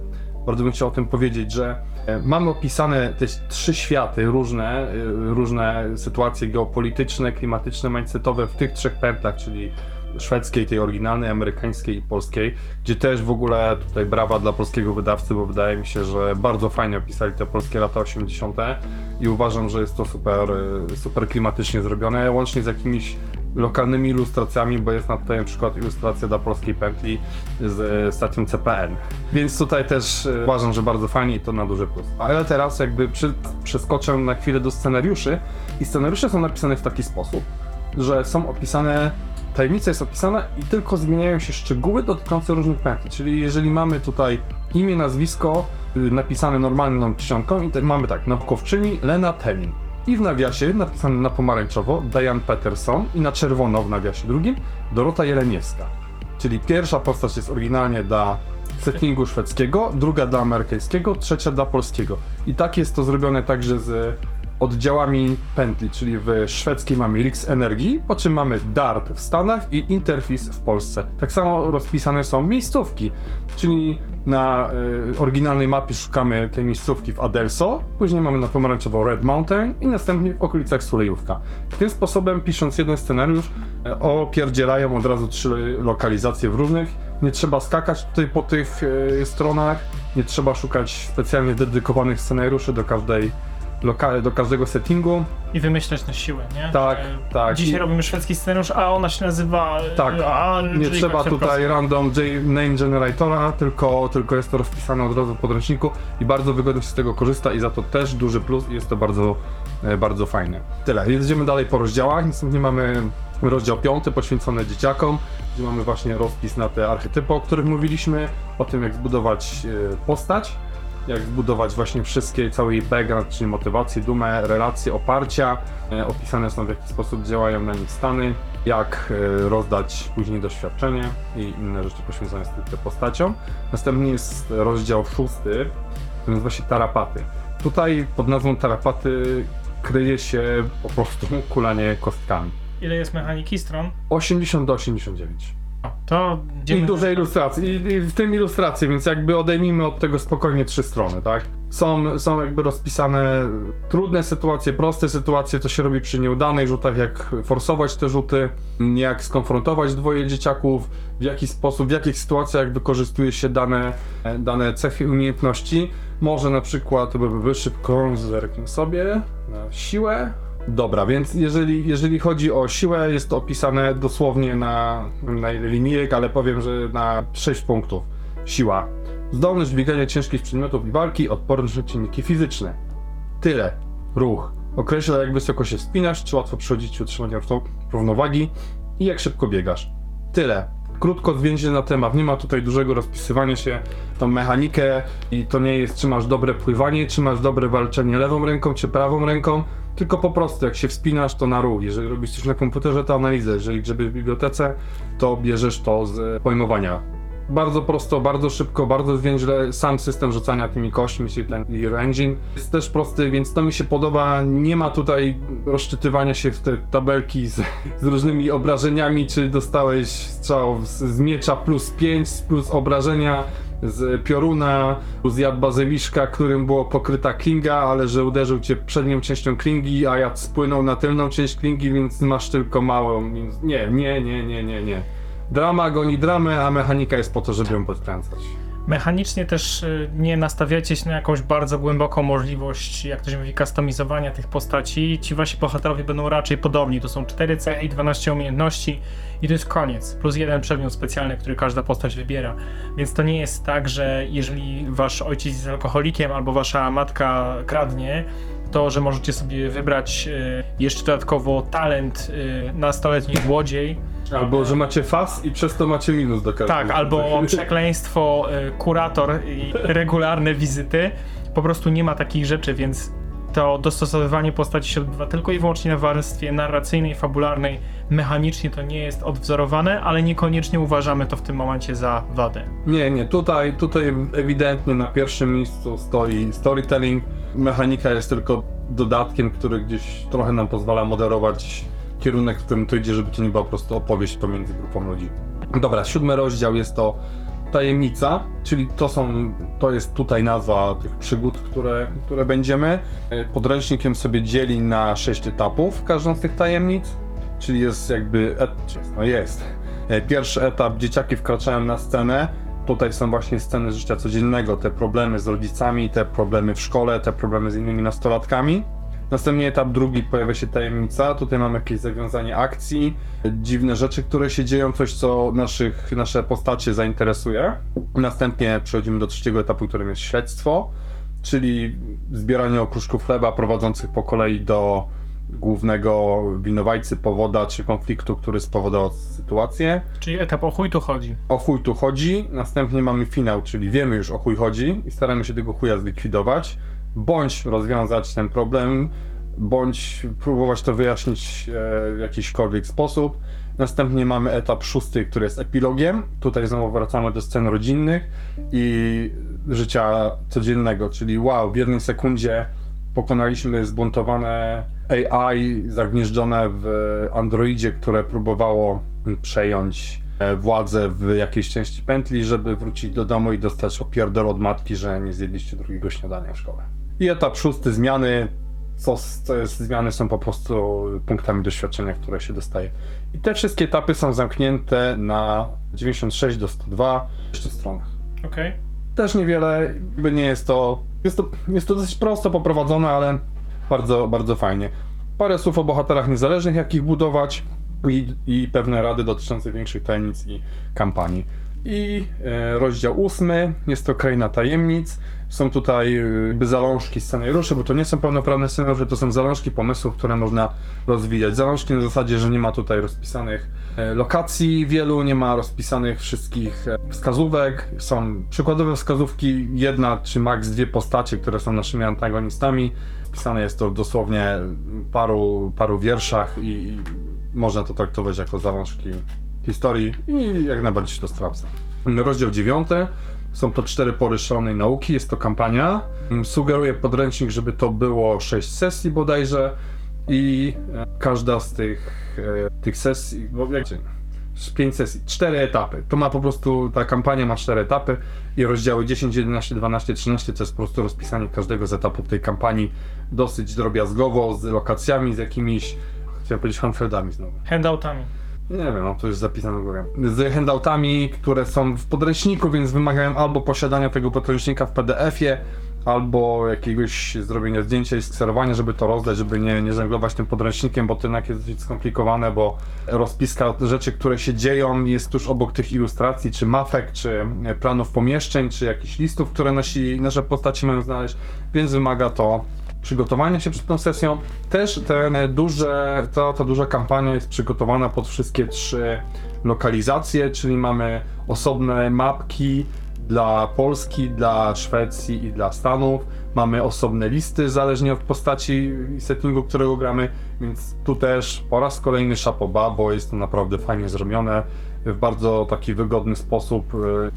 bardzo bym chciał o tym powiedzieć, że e, mamy opisane te trzy światy, różne, e, różne sytuacje geopolityczne, klimatyczne, mindsetowe w tych trzech pętlach, czyli szwedzkiej, tej oryginalnej, amerykańskiej i polskiej, gdzie też w ogóle tutaj brawa dla polskiego wydawcy, bo wydaje mi się, że bardzo fajnie opisali te polskie lata 80. i uważam, że jest to super, y, super klimatycznie zrobione, łącznie z jakimiś lokalnymi ilustracjami, bo jest na tutaj na przykład ilustracja dla polskiej pętli z y, stacją CPN. Więc tutaj też y, uważam, że bardzo fajnie i to na duży plus. Ale teraz jakby przy, przeskoczę na chwilę do scenariuszy i scenariusze są napisane w taki sposób, że są opisane tajemnica jest opisana i tylko zmieniają się szczegóły dotyczące różnych pętli. Czyli jeżeli mamy tutaj imię, nazwisko y, napisane normalną czcionką i tak mamy tak, naukowczyni Lena Temin. I w nawiasie napisane na pomarańczowo Diane Peterson i na czerwono w nawiasie drugim Dorota Jeleniewska. Czyli pierwsza postać jest oryginalnie dla settingu szwedzkiego, druga dla amerykańskiego, trzecia dla polskiego. I tak jest to zrobione także z oddziałami pętli, czyli w szwedzkiej mamy Rix Energii, po czym mamy DART w Stanach i Interfis w Polsce. Tak samo rozpisane są miejscówki, czyli na y, oryginalnej mapie szukamy tej miejscówki w Adelso, później mamy na pomarańczowo Red Mountain i następnie w okolicach Sulejówka. Tym sposobem, pisząc jeden scenariusz, y, opierdzielają od razu trzy lokalizacje w różnych. Nie trzeba skakać tutaj po tych y, stronach, nie trzeba szukać specjalnie dedykowanych scenariuszy do każdej loka- do każdego settingu. I wymyślać na siłę, nie? Tak, Że tak. Dzisiaj I- robimy szwedzki scenariusz, a ona się nazywa... Tak. A, Nie czyli trzeba tutaj random J- name generatora, tylko, tylko jest to rozpisane od razu w podręczniku i bardzo wygodnie się z tego korzysta i za to też duży plus i jest to bardzo, e, bardzo fajne. Tyle, jedziemy dalej po rozdziałach, następnie mamy rozdział piąty poświęcony dzieciakom, gdzie mamy właśnie rozpis na te archetypy, o których mówiliśmy, o tym jak zbudować e, postać, jak zbudować właśnie wszystkie, cały jej background, czyli motywację, dumę, relacje, oparcia. E, opisane są w jaki sposób działają na nich stany, jak e, rozdać później doświadczenie i inne rzeczy poświęcone stricte postaciom. Następnie jest rozdział szósty, który nazywa się Tarapaty. Tutaj pod nazwą Tarapaty kryje się po prostu kulanie kostkami. Ile jest mechaniki stron? 80 do 89. To I duże ilustracje. I, I w tym ilustracje, więc jakby odejmijmy od tego spokojnie trzy strony, tak? Są, są jakby rozpisane trudne sytuacje, proste sytuacje, co się robi przy nieudanych rzutach, jak forsować te rzuty, jak skonfrontować dwoje dzieciaków, w jaki sposób, w jakich sytuacjach wykorzystuje się dane, dane cechy umiejętności. Może na przykład, szybko zerknę sobie na siłę, Dobra, więc jeżeli, jeżeli chodzi o siłę, jest to opisane dosłownie na, na linijek, ale powiem, że na 6 punktów. Siła. Zdolność biegania ciężkich przedmiotów i walki, odporność na czynniki fizyczne. Tyle. Ruch. Określa jak wysoko się wspinasz, czy łatwo przychodzić utrzymania równo- równowagi i jak szybko biegasz. Tyle. Krótko zwięźle na temat. Nie ma tutaj dużego rozpisywania się tą mechanikę i to nie jest czy masz dobre pływanie, czy masz dobre walczenie lewą ręką, czy prawą ręką, tylko po prostu jak się wspinasz, to na ruch. Jeżeli robisz coś na komputerze, to analizę. Jeżeli żeby w bibliotece, to bierzesz to z pojmowania. Bardzo prosto, bardzo szybko, bardzo zwięźle. Sam system rzucania tymi kośćmi, czyli ten Your Engine jest też prosty, więc to mi się podoba. Nie ma tutaj rozczytywania się w te tabelki z, z różnymi obrażeniami, czy dostałeś strzał z, z miecza plus 5, plus obrażenia z pioruna, zjadł bazyliszka, którym było pokryta klinga, ale że uderzył cię przednią częścią klingi, a ja spłynął na tylną część klingi, więc masz tylko małą. Więc nie, nie, nie, nie, nie, nie. Drama goni dramę, a mechanika jest po to, żeby ją podkręcać. Mechanicznie też y, nie nastawiacie się na jakąś bardzo głęboką możliwość, jak to się mówi, kustomizowania tych postaci. Ci wasi bohaterowie będą raczej podobni. To są 4 cechy i 12 umiejętności i to jest koniec. Plus jeden przedmiot specjalny, który każda postać wybiera. Więc to nie jest tak, że jeżeli wasz ojciec jest alkoholikiem albo wasza matka kradnie, to, że możecie sobie wybrać y, jeszcze dodatkowo talent y, nastoletni złodziej, Albo, że macie fas i przez to macie minus do każdego. tak, albo przekleństwo, y, kurator i regularne wizyty. Po prostu nie ma takich rzeczy, więc to dostosowywanie postaci się odbywa tylko i wyłącznie na warstwie narracyjnej, fabularnej. Mechanicznie to nie jest odwzorowane, ale niekoniecznie uważamy to w tym momencie za wadę. Nie, nie, tutaj, tutaj ewidentnie na pierwszym miejscu stoi storytelling. Mechanika jest tylko dodatkiem, który gdzieś trochę nam pozwala moderować kierunek, w którym to idzie, żeby to nie była po prostu opowieść pomiędzy grupą ludzi. Dobra, siódmy rozdział jest to tajemnica, czyli to są, to jest tutaj nazwa tych przygód, które, które będziemy. E, Podręcznikiem sobie dzieli na sześć etapów każdą z tych tajemnic, czyli jest jakby, et, no jest. E, Pierwszy etap, dzieciaki wkraczają na scenę, tutaj są właśnie sceny życia codziennego, te problemy z rodzicami, te problemy w szkole, te problemy z innymi nastolatkami. Następnie etap drugi pojawia się tajemnica. Tutaj mamy jakieś zawiązanie akcji, dziwne rzeczy, które się dzieją, coś co naszych, nasze postacie zainteresuje. Następnie przechodzimy do trzeciego etapu, którym jest śledztwo, czyli zbieranie okruszków chleba prowadzących po kolei do głównego winowajcy, powoda czy konfliktu, który spowodował sytuację. Czyli etap o chuj tu chodzi. O chuj tu chodzi, następnie mamy finał, czyli wiemy już o chuj chodzi i staramy się tego chuja zlikwidować, bądź rozwiązać ten problem, bądź próbować to wyjaśnić e, w jakiśkolwiek sposób. Następnie mamy etap szósty, który jest epilogiem. Tutaj znowu wracamy do scen rodzinnych i życia codziennego, czyli wow, w jednej sekundzie pokonaliśmy zbuntowane AI zagnieżdżone w Androidzie, które próbowało przejąć e, władzę w jakiejś części pętli, żeby wrócić do domu i dostać opierdol od matki, że nie zjedliście drugiego śniadania w szkole. I etap szósty, zmiany. Co, co jest zmiany są po prostu punktami doświadczenia, które się dostaje. I te wszystkie etapy są zamknięte na 96 do 102 jeszcze stronach Okej. też niewiele, by nie jest to, jest to, jest to dosyć prosto poprowadzone, ale bardzo, bardzo fajnie. Parę słów o bohaterach niezależnych, jak ich budować i, i pewne rady dotyczące większych tajemnic i kampanii. I e, rozdział ósmy, jest to Kraina Tajemnic. Są tutaj e, zalążki scenariuszy, bo to nie są pełnoprawne scenariusze, to są zalążki pomysłów, które można rozwijać. Zalążki na zasadzie, że nie ma tutaj rozpisanych e, lokacji wielu, nie ma rozpisanych wszystkich wskazówek. Są przykładowe wskazówki, jedna czy maks dwie postacie, które są naszymi antagonistami. Pisane jest to dosłownie w paru, paru wierszach i, i można to traktować jako zalążki historii i jak najbardziej się to sprawdza. Rozdział dziewiąty. Są to cztery pory szalonej nauki, jest to kampania. Sugeruję podręcznik, żeby to było sześć sesji bodajże i e, każda z tych, e, tych sesji, bo z pięć sesji, cztery etapy. To ma po prostu, ta kampania ma cztery etapy i rozdziały 10, 11, 12, 13 to jest po prostu rozpisanie każdego z etapów tej kampanii dosyć drobiazgowo, z lokacjami, z jakimiś, chciałem powiedzieć handheldami znowu. Handoutami. Nie wiem, no to jest zapisane w górę. Z handoutami, które są w podręczniku, więc wymagają albo posiadania tego podręcznika w PDF-ie, albo jakiegoś zrobienia zdjęcia i skserowania, żeby to rozdać, żeby nie, nie żonglować tym podręcznikiem, bo to jednak jest dosyć skomplikowane, bo rozpiska rzeczy, które się dzieją jest tuż obok tych ilustracji, czy mapek, czy e, planów pomieszczeń, czy jakichś listów, które nasi, nasze postaci mają znaleźć, więc wymaga to przygotowania się przed tą sesją. Też te duże, ta, ta duża kampania jest przygotowana pod wszystkie trzy lokalizacje, czyli mamy osobne mapki dla Polski, dla Szwecji i dla Stanów. Mamy osobne listy zależnie od postaci i settingu, którego gramy, więc tu też po raz kolejny szapoba, bo jest to naprawdę fajnie zrobione w bardzo taki wygodny sposób.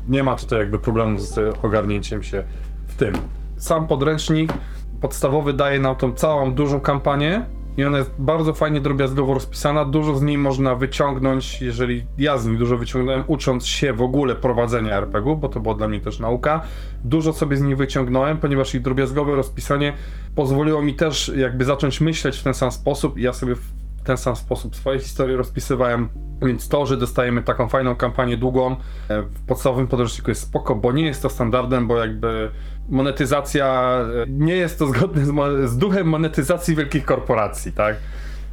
Nie ma tutaj jakby problemu z ogarnięciem się w tym. Sam podręcznik podstawowy daje nam tą całą dużą kampanię i ona jest bardzo fajnie drobiazgowo rozpisana. Dużo z niej można wyciągnąć, jeżeli ja z niej dużo wyciągnąłem, ucząc się w ogóle prowadzenia RPG-u, bo to była dla mnie też nauka. Dużo sobie z niej wyciągnąłem, ponieważ ich drobiazgowe rozpisanie pozwoliło mi też jakby zacząć myśleć w ten sam sposób i ja sobie w ten sam sposób swoje historie rozpisywałem, więc to, że dostajemy taką fajną kampanię długą e, w podstawowym podręczniku jest spoko, bo nie jest to standardem, bo jakby monetyzacja e, nie jest to zgodne z, z duchem monetyzacji wielkich korporacji, tak?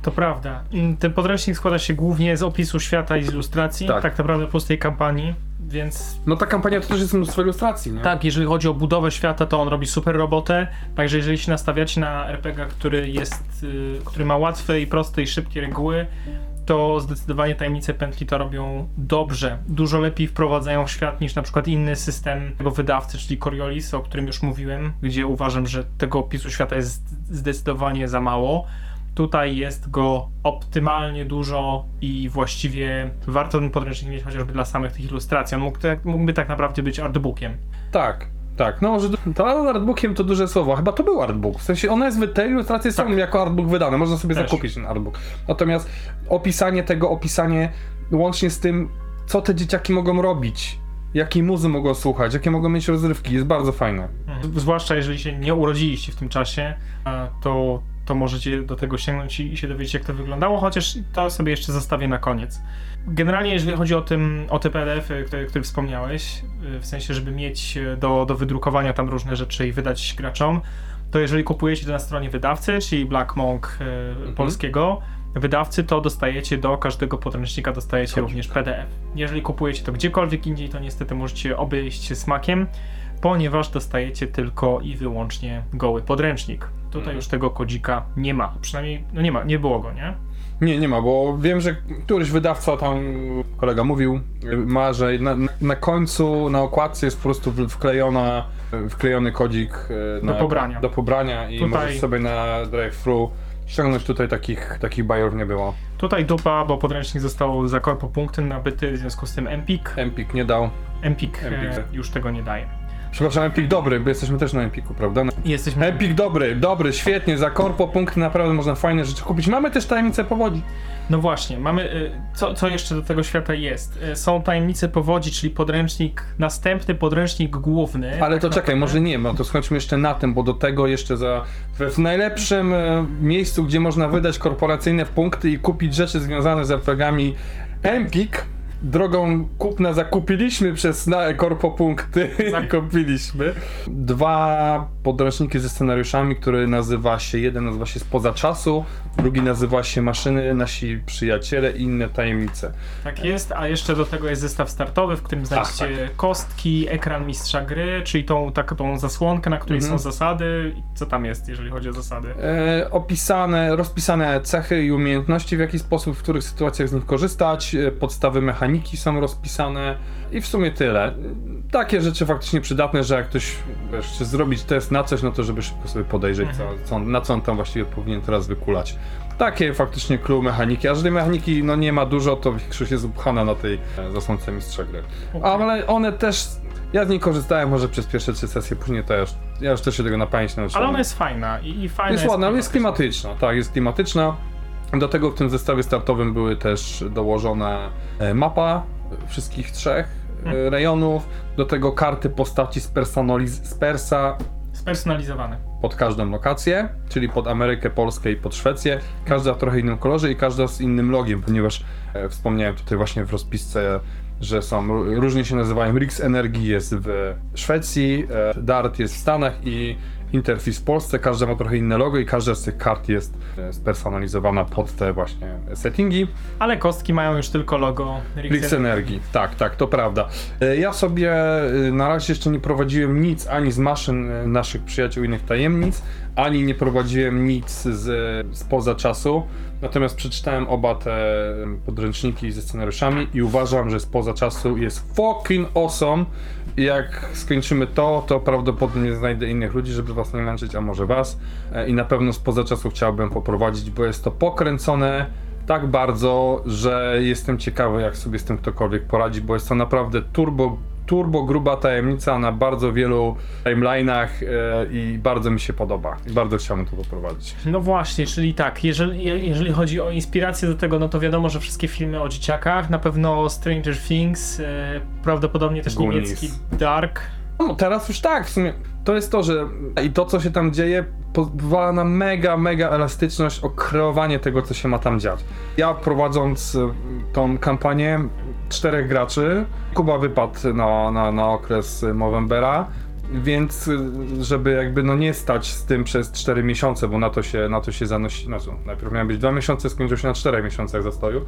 To prawda. Ten podręcznik składa się głównie z opisu świata i z ilustracji, Tak. tak, naprawdę pustej kampanii, więc No ta kampania to też jest mnóstwo ilustracji, nie? tak, jeżeli chodzi o budowę świata, to on robi super robotę, także jeżeli się nastawiacie na RPG, który jest, y, który ma łatwe i proste i szybkie reguły, to zdecydowanie tajemnice pętli to robią dobrze. Dużo lepiej wprowadzają w świat niż na przykład inny system tego wydawcy, czyli Coriolis, o którym już mówiłem, gdzie uważam, że tego opisu świata jest zdecydowanie za mało. Tutaj jest go optymalnie dużo i właściwie warto ten podręcznik mieć chociażby dla samych tych ilustracji. On mógł, mógłby tak naprawdę być artbookiem. Tak, tak. No może to artbookiem to duże słowo. Chyba to był artbook. W sensie one jest, te ilustracje są Tak. jako artbook wydane. Można sobie Też. zakupić ten artbook. Natomiast opisanie tego, opisanie łącznie z tym, co te dzieciaki mogą robić, jakiej muzy mogą słuchać, jakie mogą mieć rozrywki, jest bardzo fajne. Mhm. Zwłaszcza jeżeli się nie urodziliście w tym czasie, to, to możecie do tego sięgnąć i, i się dowiedzieć, jak to wyglądało, chociaż to sobie jeszcze zostawię na koniec. Generalnie, jeżeli chodzi o, tym, o te PDF-y, które, które wspomniałeś, y, w sensie, żeby mieć y, do, do wydrukowania tam różne rzeczy i wydać graczom, to jeżeli kupujecie to na stronie wydawcy, czyli Black Monk y, polskiego, wydawcy, to dostajecie do każdego podręcznika dostajecie również PDF. Jeżeli kupujecie to gdziekolwiek indziej, to niestety możecie obejść się smakiem, ponieważ dostajecie tylko i wyłącznie goły podręcznik. Tutaj Mhm. już tego kodzika nie ma. Przynajmniej, no nie ma, nie było go, nie? Nie, nie ma, bo wiem, że któryś wydawca tam, kolega mówił, ma, że na, na końcu, na okładce jest po prostu wklejona, wklejony kodzik e, na, pobrania. do pobrania i Tutaj- możesz sobie na drive-thru ściągnąć tutaj takich, takich bajów nie było. Tutaj dupa, bo podręcznik został za korpo punkty nabyty, w związku z tym Empik. Empik nie dał. Empik e, Empik. już tego nie daje. Przepraszam, Empik dobry, bo jesteśmy też na Empiku, prawda? I Jesteśmy... Empik dobry, dobry, świetnie, za korpo punkty naprawdę można fajne rzeczy kupić. Mamy też tajemnicę powodzi. No właśnie, mamy. y, Co, co jeszcze do tego świata jest? Y, Są tajemnice powodzi, czyli podręcznik, następny podręcznik główny. Ale to tak czekaj, naprawdę. może nie, no to skończmy jeszcze na tym, bo do tego jeszcze za w najlepszym e, miejscu, gdzie można wydać korporacyjne punkty i kupić rzeczy związane z RPGami Empik. Drogą kupna zakupiliśmy przez na korpo punkty. Zakupiliśmy. Dwa podręczniki ze scenariuszami, który nazywa się, jeden nazywa się Spoza Czasu, drugi nazywa się Maszyny, Nasi Przyjaciele i inne tajemnice. Tak jest, a jeszcze do tego jest zestaw startowy, w którym znajdziecie kostki, ekran mistrza gry, czyli tą taką zasłonkę, na której Mhm. są zasady. Co tam jest, jeżeli chodzi o zasady? e, opisane, rozpisane cechy i umiejętności, w jaki sposób, w których sytuacjach z nich korzystać, e, podstawy mechaniki są rozpisane i w sumie tyle. Takie rzeczy faktycznie przydatne, że jak ktoś wiesz, chce zrobić test na coś, no to żeby szybko sobie podejrzeć, co, co, on- na co on tam właściwie powinien teraz wykulać. Takie faktycznie clue mechaniki, a że tej mechaniki no, nie ma dużo, to większość jest upchana na tej e, zasłonce mistrza gry. Ale one też, ja z niej korzystałem może przez pierwsze trzy sesje, później to ja już, ja już też się tego na pamięć nauczyłem. Ale ona jest fajna i, i fajna Jest ładna, ale jest klimatyczna. klimatyczna, tak, jest klimatyczna. Do tego w tym zestawie startowym były też dołożone e, mapa wszystkich trzech e, rejonów, do tego karty postaci spersonaliz- z Persa Spersonalizowane. pod każdą lokację, czyli pod Amerykę, Polskę i pod Szwecję. Każda w trochę innym kolorze i każda z innym logiem, ponieważ e, wspomniałem tutaj właśnie w rozpisce, że są, ró- różnie się nazywają. Rix Energii jest w Szwecji, e, Dart jest w Stanach i Interfis w Polsce. Każda ma trochę inne logo i każda z tych kart jest spersonalizowana pod te właśnie settingi. Ale kostki mają już tylko logo Rix Blitz Energii, tak, tak, to prawda. E, Ja sobie e, na razie jeszcze nie prowadziłem nic ani z maszyn e, naszych przyjaciół innych tajemnic, ani nie prowadziłem nic z, spoza czasu. Natomiast przeczytałem oba te podręczniki ze scenariuszami i uważam, że spoza czasu jest fucking awesome. Jak skończymy to, to prawdopodobnie znajdę innych ludzi, żeby was nie męczyć, a może was. E, I na pewno spoza czasu chciałbym poprowadzić, bo jest to pokręcone tak bardzo, że jestem ciekawy, jak sobie z tym ktokolwiek poradzi, bo jest to naprawdę turbo, turbo gruba tajemnica na bardzo wielu timeline'ach e, i bardzo mi się podoba. I bardzo chciałbym to poprowadzić. No właśnie, czyli tak, jeżeli, je- jeżeli chodzi o inspirację do tego, no to wiadomo, że wszystkie filmy o dzieciakach, na pewno Stranger Things, e, prawdopodobnie też Goonies. niemiecki Dark. No, teraz już tak, w sumie. To jest to, że i to, co się tam dzieje, pozwala na mega, mega elastyczność o kreowanie tego, co się ma tam dziać. Ja prowadząc e, tą kampanię czterech graczy, Kuba wypadł na, na, na okres Movembera, więc e, żeby jakby no nie stać z tym przez 4 miesiące, bo na to się, na to się zanosi, znaczy najpierw miały być 2 miesiące, skończyło się na 4 miesiącach zastoju,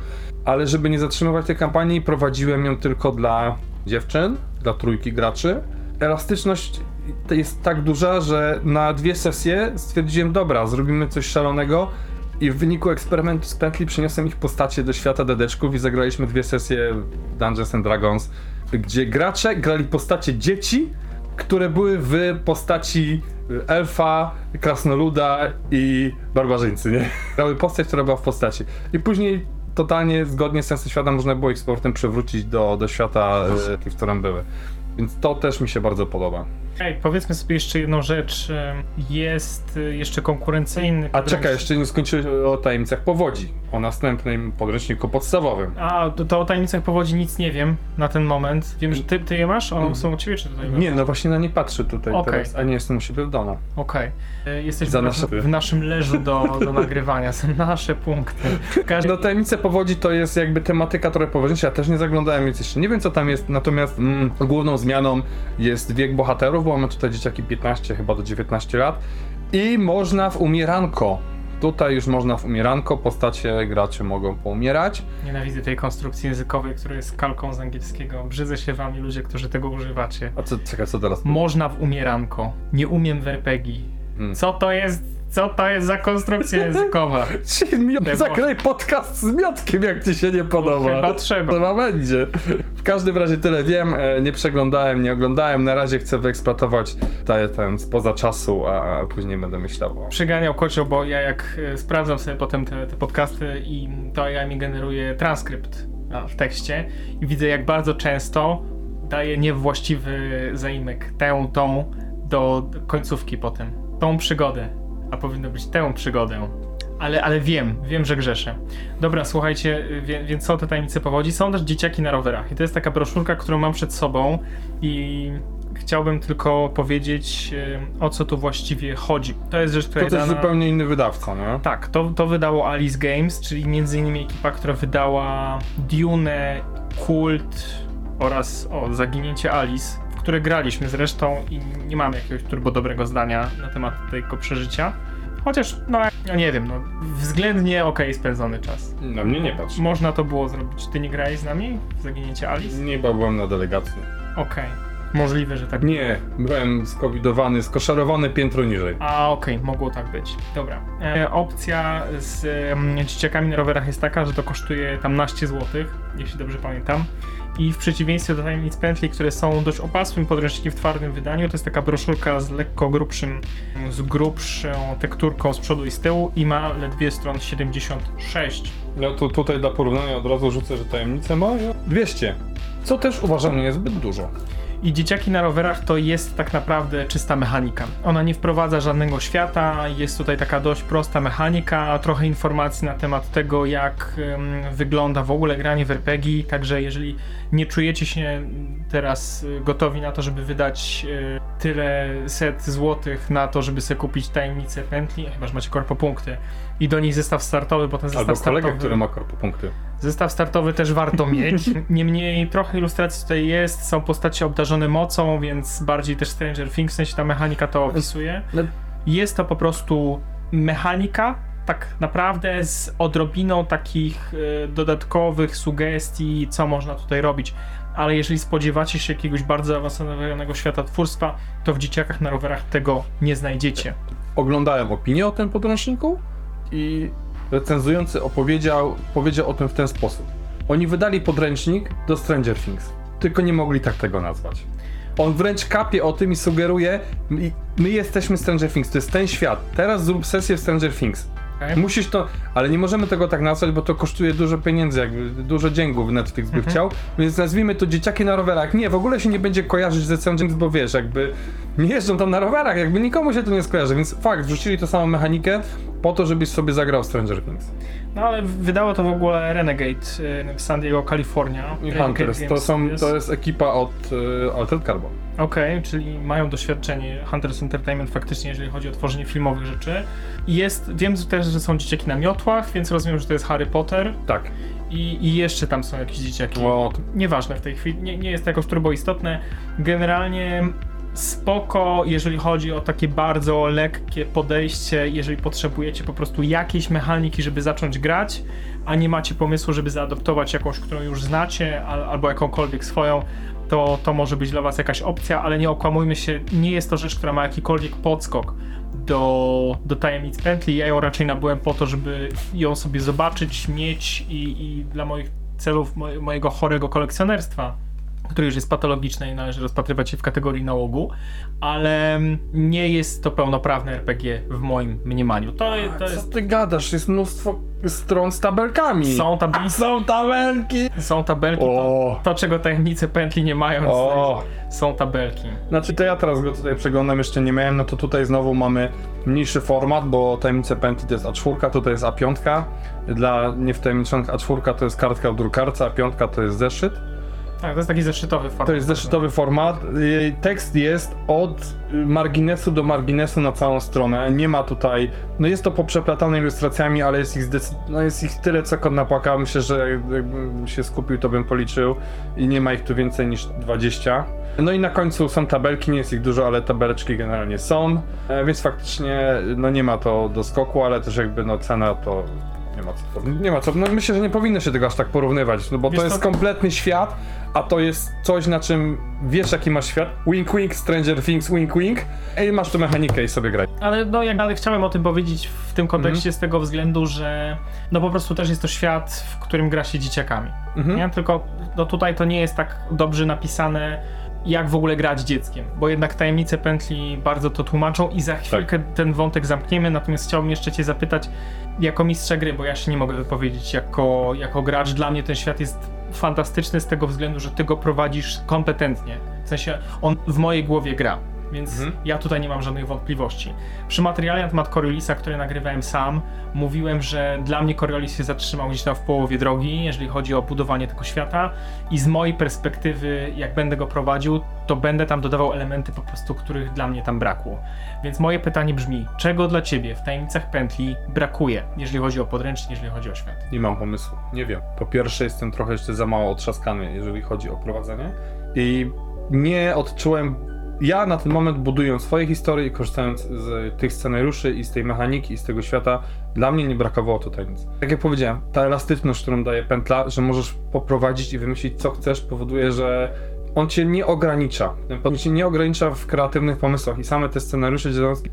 ale żeby nie zatrzymywać tej kampanii, prowadziłem ją tylko dla dziewczyn, dla trójki graczy. Elastyczność jest tak duża, że na dwie sesje stwierdziłem, dobra, zrobimy coś szalonego i w wyniku eksperymentu z pętli przyniosłem ich postacie do świata dedeczków i zagraliśmy dwie sesje Dungeons and Dragons, gdzie gracze grali postacie dzieci, które były w postaci elfa, krasnoluda i barbarzyńcy, nie? Grały postać, która była w postaci. I później totalnie zgodnie z sensem świata można było ich z powrotem przywrócić do, do świata, e, w którym były. Więc to też mi się bardzo podoba. Ej, powiedzmy sobie jeszcze jedną rzecz. Jest e, jeszcze konkurencyjny. A czekaj, jeszcze nie skończyłeś o tajemnicach powodzi. O następnym podręczniku podstawowym. A, to, to o tajemnicach powodzi nic nie wiem na ten moment. Wiem, że ty, ty je masz? One są u ciebie, czy tutaj? Nie, no właśnie na nie patrzę tutaj Okej. teraz, a nie jestem u siebie w domu. Okej. E, Jesteśmy Za w, nasze- w naszym leżu do, do nagrywania. Są nasze punkty. Każdy... No tajemnice powodzi to jest jakby tematyka trochę poważniejsza, ja też nie zaglądałem, więc jeszcze nie wiem co tam jest, natomiast mm, główną zmianą jest wiek bohaterów, bo mamy tutaj dzieciaki 15 chyba do 19 lat i można w umieranko. Tutaj już można w umieranko, postacie gracze mogą poumierać. Nienawidzę tej konstrukcji językowej, która jest kalką z angielskiego. Brzydzę się wami, ludzie, którzy tego używacie. A co, czekaj, co teraz? Można w umieranko. Nie umiem w RPG. Hmm. Co to jest? Co to jest za konstrukcja językowa? Zagraj podcast z Miotkiem, jak ci się nie podoba. Chyba trzeba. To ma będzie. W każdym razie tyle wiem, e, nie przeglądałem, nie oglądałem, na razie chcę wyeksploatować ten, ten spoza czasu, a później będę myślał o... Przyganiał kocioł, bo ja jak e, sprawdzam sobie potem te, te podcasty i to ja mi generuje transkrypt w tekście i widzę jak bardzo często daję niewłaściwy zaimek, tę, tą do końcówki potem. Tą przygodę, a powinno być tę przygodę. Ale, ale wiem, wiem, że grzeszę. Dobra, słuchajcie, wie, więc są te tajemnice powodzi. Są też dzieciaki na rowerach. I to jest taka broszurka, którą mam przed sobą i chciałbym tylko powiedzieć, y, o co tu właściwie chodzi. To jest rzecz, która To też dana... zupełnie inny wydawca, nie? Tak, to, to wydało Alice Games, czyli między innymi ekipa, która wydała Dune, Kult oraz o, Zaginięcie Alice, które graliśmy zresztą i nie mamy jakiegoś turbo dobrego zdania na temat tego przeżycia. Chociaż, no, ja nie wiem, no, względnie okej spędzony czas. Na mnie nie patrz. Można to było zrobić. Ty nie grałeś z nami w Zaginięcie Alice? Nie, bo byłem na delegacji. Okej. Możliwe, że tak Nie, byłem skowidowany, skoszarowany piętro niżej. A, okej, mogło tak być. Dobra. E, opcja z e, dzieciakami na rowerach jest taka, że to kosztuje tam naście złotych, jeśli dobrze pamiętam. I w przeciwieństwie do tajemnic pętli, które są dość opasłym podręcznikiem w twardym wydaniu, to jest taka broszurka z lekko grubszym, z grubszą tekturką z przodu i z tyłu i ma ledwie stron 76. No to tutaj dla porównania od razu rzucę, że tajemnicę ma 200. Co też uważam nie jest zbyt dużo. I dzieciaki na rowerach to jest tak naprawdę czysta mechanika. Ona nie wprowadza żadnego świata, jest tutaj taka dość prosta mechanika, trochę informacji na temat tego, jak wygląda w ogóle granie w RPG. Także jeżeli nie czujecie się teraz y, gotowi na to, żeby wydać y, tyle set złotych na to, żeby sobie kupić tajemnicę pętli, chyba że macie korpopunkty i do niej zestaw startowy, bo ten zestaw Albo startowy... który ma korpopunkty. Zestaw startowy też warto mieć. Niemniej trochę ilustracji tutaj jest, są postacie obdarzone mocą, więc bardziej też Stranger Things, w sensie ta mechanika to opisuje. No, Jest to po prostu mechanika, tak naprawdę z odrobiną takich e, dodatkowych sugestii, co można tutaj robić. Ale jeżeli spodziewacie się jakiegoś bardzo zaawansowanego świata twórstwa, to w dzieciakach na rowerach tego nie znajdziecie. Oglądałem opinię o tym podręczniku i recenzujący opowiedział powiedział o tym w ten sposób. Oni wydali podręcznik do Stranger Things, tylko nie mogli tak tego nazwać. On wręcz kapie o tym i sugeruje, my, my jesteśmy Stranger Things, to jest ten świat, teraz zrób sesję w Stranger Things. Okej? Musisz to, ale nie możemy tego tak nazwać, bo to kosztuje dużo pieniędzy, jakby dużo dzięgów Netflix by Mhm. chciał, więc nazwijmy to dzieciaki na rowerach. Nie, w ogóle się nie będzie kojarzyć ze Stranger Things, bo wiesz, jakby nie jeżdżą tam na rowerach, jakby nikomu się to nie skojarzy, więc fakt, wrzucili tą samą mechanikę po to, żebyś sobie zagrał Stranger Things. No ale wydało to w ogóle Renegade y, w San Diego, Kalifornia. I Hunters, to, są, jest. to jest ekipa od y, Altered Carbon. Okej, czyli mają doświadczenie Hunters Entertainment faktycznie, jeżeli chodzi o tworzenie filmowych rzeczy. Jest, wiem też, że są dzieciaki na miotłach, więc rozumiem, że to jest Harry Potter Tak. i, i jeszcze tam są jakieś dzieciaki. O, Nieważne w tej chwili, nie, nie jest to jakoś turbo istotne. Generalnie spoko, jeżeli chodzi o takie bardzo lekkie podejście, jeżeli potrzebujecie po prostu jakiejś mechaniki, żeby zacząć grać, a nie macie pomysłu, żeby zaadoptować jakąś, którą już znacie, al, albo jakąkolwiek swoją, to, to może być dla was jakaś opcja, ale nie okłamujmy się, nie jest to rzecz, która ma jakikolwiek podskok do, do tajemnic pętli. Ja ją raczej nabyłem po to, żeby ją sobie zobaczyć, mieć i, i dla moich celów moje, mojego chorego kolekcjonerstwa, który już jest patologiczny i należy rozpatrywać się w kategorii nałogu, ale nie jest to pełnoprawne RPG w moim mniemaniu. To, to Co jest... ty gadasz? Jest mnóstwo stron z tabelkami. Są, tab- Są tabelki! są tabelki, to, to czego tajemnice pętli nie mają, o. są tabelki. Znaczy to ja teraz go tutaj przeglądam, jeszcze nie miałem, no to tutaj znowu mamy mniejszy format, bo tajemnice pętli to jest A4, tutaj jest A5. Dla niewtajemniczonych A4 to jest kartka w drukarce, a 5 to jest zeszyt. Tak, to jest taki zeszytowy format. To jest zeszytowy format. Tekst jest od marginesu do marginesu na całą stronę. Nie ma tutaj. No jest to poprzeplatane ilustracjami, ale jest ich, zdecyd... no jest ich tyle, co kot napłaka. Myślę, że jakbym się skupił, to bym policzył. I nie ma ich tu więcej niż 20. No i na końcu są tabelki, nie jest ich dużo, ale tabeleczki generalnie są. E, Więc faktycznie no nie ma to do skoku, ale też jakby no cena to. Nie ma co. Nie ma co. No myślę, że nie powinno się tego aż tak porównywać, no bo Wiesz to jest kompletny świat, a to jest coś, na czym wiesz, jaki masz świat. Wink, wink, Stranger Things, wink, wink. I masz tu mechanikę i sobie graj. Ale no, jak ale chciałem o tym powiedzieć w tym kontekście z tego względu, że no po prostu też jest to świat, w którym gra się dzieciakami. Mhm. Nie? Tylko no tutaj to nie jest tak dobrze napisane, jak w ogóle grać dzieckiem, bo jednak tajemnice pętli bardzo to tłumaczą i za chwilkę ten wątek zamkniemy, natomiast chciałbym jeszcze cię zapytać, jako mistrza gry, bo ja się nie mogę wypowiedzieć jako, jako gracz, dla mnie ten świat jest fantastyczny z tego względu, że ty go prowadzisz kompetentnie, w sensie on w mojej głowie gra. Więc Mhm. ja tutaj nie mam żadnych wątpliwości. Przy materiale na temat Coriolisa, który nagrywałem sam, mówiłem, że dla mnie Coriolis się zatrzymał gdzieś tam w połowie drogi, jeżeli chodzi o budowanie tego świata i z mojej perspektywy, jak będę go prowadził, to będę tam dodawał elementy po prostu, których dla mnie tam brakło. Więc moje pytanie brzmi, czego dla ciebie w Tajemnicach Pętli brakuje, jeżeli chodzi o podręcznik, jeżeli chodzi o świat? Nie mam pomysłu. Nie wiem. Po pierwsze, jestem trochę jeszcze za mało otrzaskany, jeżeli chodzi o prowadzenie. I nie odczułem. Ja na ten moment budując swoje historie i korzystając z tych scenariuszy i z tej mechaniki i z tego świata, dla mnie nie brakowało tutaj nic. Tak jak powiedziałem, ta elastyczność, którą daje pętla, że możesz poprowadzić i wymyślić co chcesz, powoduje, że on cię nie ogranicza. On cię nie ogranicza w kreatywnych pomysłach i same te scenariusze,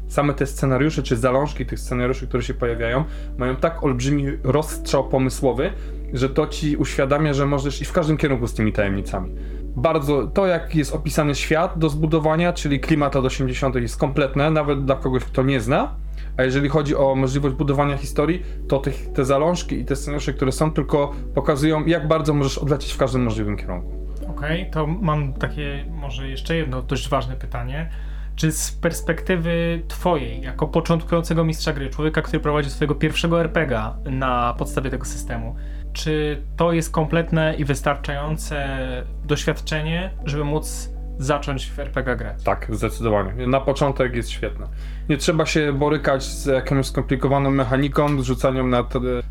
same te scenariusze czy zalążki tych scenariuszy, które się pojawiają, mają tak olbrzymi rozstrzał pomysłowy, że to ci uświadamia, że możesz iść w każdym kierunku z tymi tajemnicami. Bardzo to, jak jest opisany świat do zbudowania, czyli klimat lat 80. jest kompletne, nawet dla kogoś, kto nie zna. A jeżeli chodzi o możliwość budowania historii, to tych, te zalążki i te scenariusze, które są, tylko pokazują, jak bardzo możesz odlecieć w każdym możliwym kierunku. Okej, to mam takie może jeszcze jedno dość ważne pytanie. Czy z perspektywy twojej, jako początkującego mistrza gry, człowieka, który prowadzi swojego pierwszego RPGa na podstawie tego systemu, czy to jest kompletne i wystarczające doświadczenie, żeby móc zacząć w RPG grać? Tak, zdecydowanie. Na początek jest świetne. Nie trzeba się borykać z jakąś skomplikowaną mechaniką, zrzucaniem na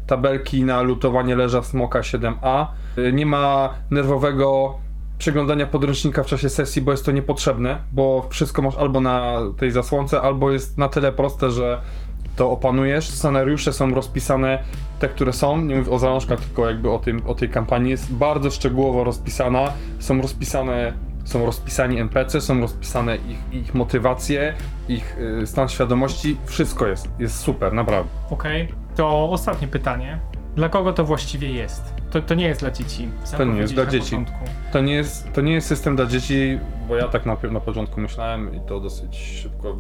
tabelki na lutowanie leża smoka 7a. Y, Nie ma nerwowego przeglądania podręcznika w czasie sesji, bo jest to niepotrzebne, bo wszystko masz albo na tej zasłonce, albo jest na tyle proste, że to opanujesz. Scenariusze są rozpisane, te, które są, nie mówię o zalążkach, tylko jakby o, tym, o tej kampanii, jest bardzo szczegółowo rozpisana. Są rozpisane, są rozpisani NPC, są rozpisane ich, ich motywacje, ich y, stan świadomości, wszystko jest, jest super, naprawdę. Okej, to ostatnie pytanie. Dla kogo to właściwie jest? To, to nie jest dla dzieci. Sam To nie jest powiedziałeś dla na dzieci. początku. To nie jest, to nie jest system dla dzieci, bo ja tak na, na początku myślałem i to dosyć szybko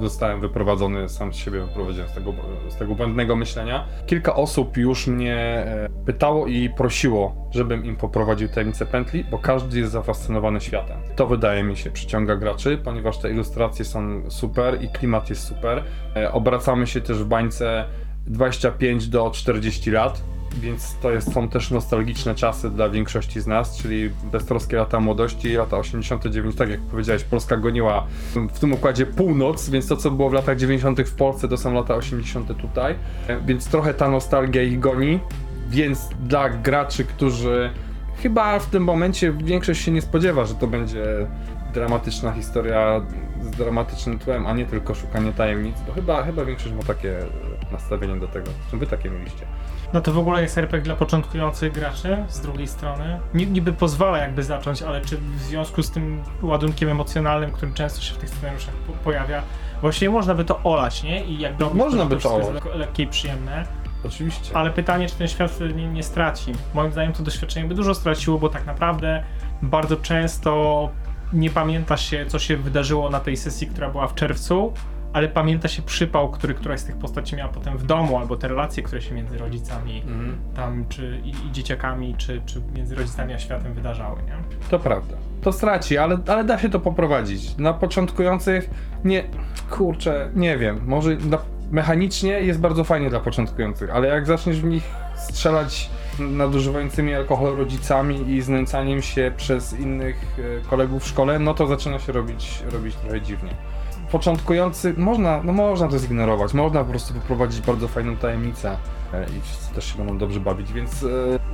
zostałem wyprowadzony, sam z siebie wyprowadziłem z tego, z tego błędnego myślenia. Kilka osób już mnie e, pytało i prosiło, żebym im poprowadził tajemnicę pętli, bo każdy jest zafascynowany światem. To wydaje mi się przyciąga graczy, ponieważ te ilustracje są super i klimat jest super. E, Obracamy się też w bańce 25 do 40 lat, więc to jest, są też nostalgiczne czasy dla większości z nas, czyli beztroskie lata młodości, lata 89, tak jak powiedziałeś, Polska goniła w tym układzie północ, więc to co było w latach 90 w Polsce to są lata 80 tutaj, więc trochę ta nostalgia ich goni, więc dla graczy, którzy chyba w tym momencie większość się nie spodziewa, że to będzie dramatyczna historia z dramatycznym tłem, a nie tylko szukanie tajemnic, bo chyba, chyba większość ma takie nastawienie do tego. Czy wy takie mieliście? No to w ogóle jest RPG dla początkujących graczy, z drugiej strony. Ni- Niby pozwala jakby zacząć, ale czy w związku z tym ładunkiem emocjonalnym, który często się w tych scenariuszach po- pojawia, właściwie można by to olać, nie? I jakby robić Można by to olać. lekko- lekkie i przyjemne. Oczywiście. Ale pytanie, czy ten świat nie, nie straci. Moim zdaniem to doświadczenie by dużo straciło, bo tak naprawdę bardzo często nie pamięta się, co się wydarzyło na tej sesji, która była w czerwcu, ale pamięta się przypał, który któraś z tych postaci miała potem w domu, albo te relacje, które się między rodzicami Mhm. tam, czy i, i dzieciakami, czy, czy między rodzicami a światem wydarzały, nie? To prawda. To straci, ale, ale da się to poprowadzić. Na początkujących nie. Kurczę, nie wiem. Może na, mechanicznie jest bardzo fajnie dla początkujących, ale jak zaczniesz w nich strzelać nadużywającymi alkohol rodzicami i znęcaniem się przez innych e, kolegów w szkole, no to zaczyna się robić, robić trochę dziwnie. Początkujący, można, no można to zignorować, można po prostu poprowadzić bardzo fajną tajemnicę e, i wszyscy też się będą dobrze bawić, więc e,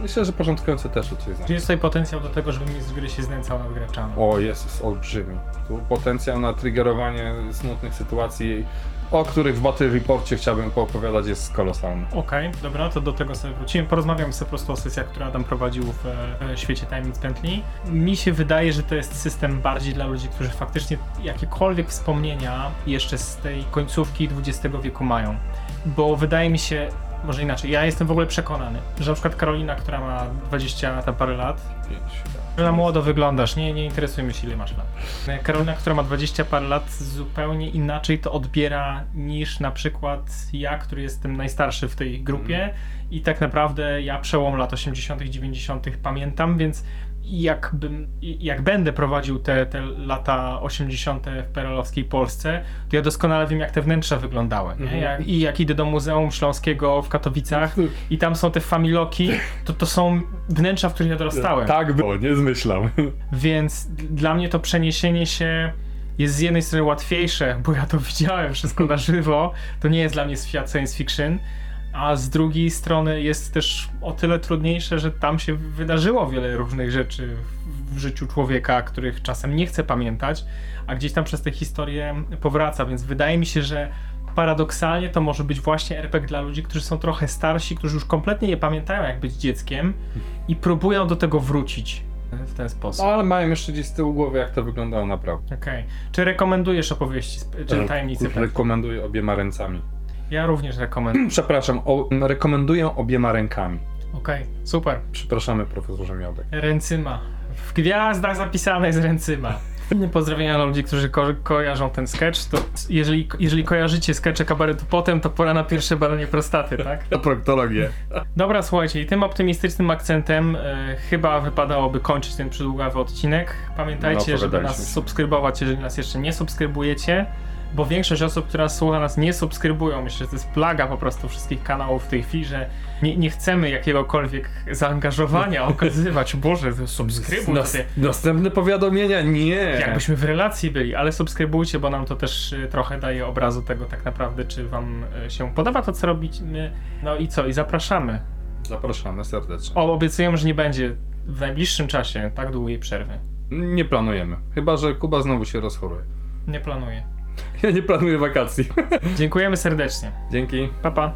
myślę, że początkujący też coś znaczy. Czy jest tutaj potencjał do tego, żeby mistrz gry się znęcał nad graczami? O, jest, jest olbrzymi. Tu potencjał na triggerowanie smutnych sytuacji, o których w Battle Reporcie chciałbym poopowiadać, jest kolosalny. Okej, dobra, to do tego sobie wrócimy. Porozmawiam sobie po prostu o sesjach, które Adam prowadził w e, świecie Tajemnic Pętli. Mi się wydaje, że to jest system bardziej dla ludzi, którzy faktycznie jakiekolwiek wspomnienia jeszcze z tej końcówki XX wieku mają. Bo wydaje mi się, może inaczej, ja jestem w ogóle przekonany, że na przykład Karolina, która ma 20 tam parę lat, Pięć, na młodo wyglądasz, nie, nie interesuje mnie się ile masz lat. Karolina, która ma 20 parę lat, zupełnie inaczej to odbiera niż na przykład ja, który jestem najstarszy w tej grupie. I tak naprawdę ja przełom lat 80 90 pamiętam, więc jakbym, jak będę prowadził te, te lata 80 w perelowskiej Polsce, to ja doskonale wiem jak te wnętrza wyglądały. Nie? Mhm. Jak, I jak idę do Muzeum Śląskiego w Katowicach i tam są te familoki, to to są wnętrza, w których ja dorastałem. Tak było, nie zmyślam. Więc dla mnie to przeniesienie się jest z jednej strony łatwiejsze, bo ja to widziałem wszystko na żywo. To nie jest dla mnie świat science fiction. A z drugiej strony jest też o tyle trudniejsze, że tam się wydarzyło wiele różnych rzeczy w- życiu człowieka, których czasem nie chce pamiętać, a gdzieś tam przez tę historię powraca. Więc wydaje mi się, że paradoksalnie to może być właśnie RPG dla ludzi, którzy są trochę starsi, którzy już kompletnie nie pamiętają, jak być dzieckiem i próbują do tego wrócić w ten sposób. No, ale mają jeszcze gdzieś z tyłu głowy, jak to wyglądało naprawdę. Okej. Czy rekomendujesz opowieści, czy tajemnicy? Pętli? Rekomenduję obiema ręcami. Ja również rekomenduję. Przepraszam, o, rekomenduję obiema rękami. Okej, super. Przepraszamy, profesorze Miodek. Ręcyma. W gwiazdach zapisane jest ręcyma. Pozdrawienia dla ludzi, którzy ko kojarzą ten sketch. To jeżeli, jeżeli kojarzycie skecze kabaretu potem, to pora na pierwsze badanie prostaty, tak? Na proktologię. Dobra, słuchajcie, i tym optymistycznym akcentem e, chyba wypadałoby kończyć ten przydługawy odcinek. Pamiętajcie, No, żeby nas się. subskrybować, jeżeli nas jeszcze nie subskrybujecie, bo większość osób, która słucha nas, nie subskrybują. Myślę, że to jest plaga po prostu wszystkich kanałów w tej chwili, że nie, nie chcemy jakiegokolwiek zaangażowania okazywać. Boże, subskrybuj Nas, następne powiadomienia? Nie. Jakbyśmy w relacji byli, ale subskrybujcie, bo nam to też y, trochę daje obrazu tego tak naprawdę, czy wam y, się podoba to, co robimy. No i co? I zapraszamy. Zapraszamy serdecznie. O, obiecujemy, że nie będzie w najbliższym czasie tak długiej przerwy. Nie planujemy. Chyba, że Kuba znowu się rozchoruje. Nie planuję. Ja nie planuję wakacji. Dziękujemy serdecznie. Dzięki. Pa, pa.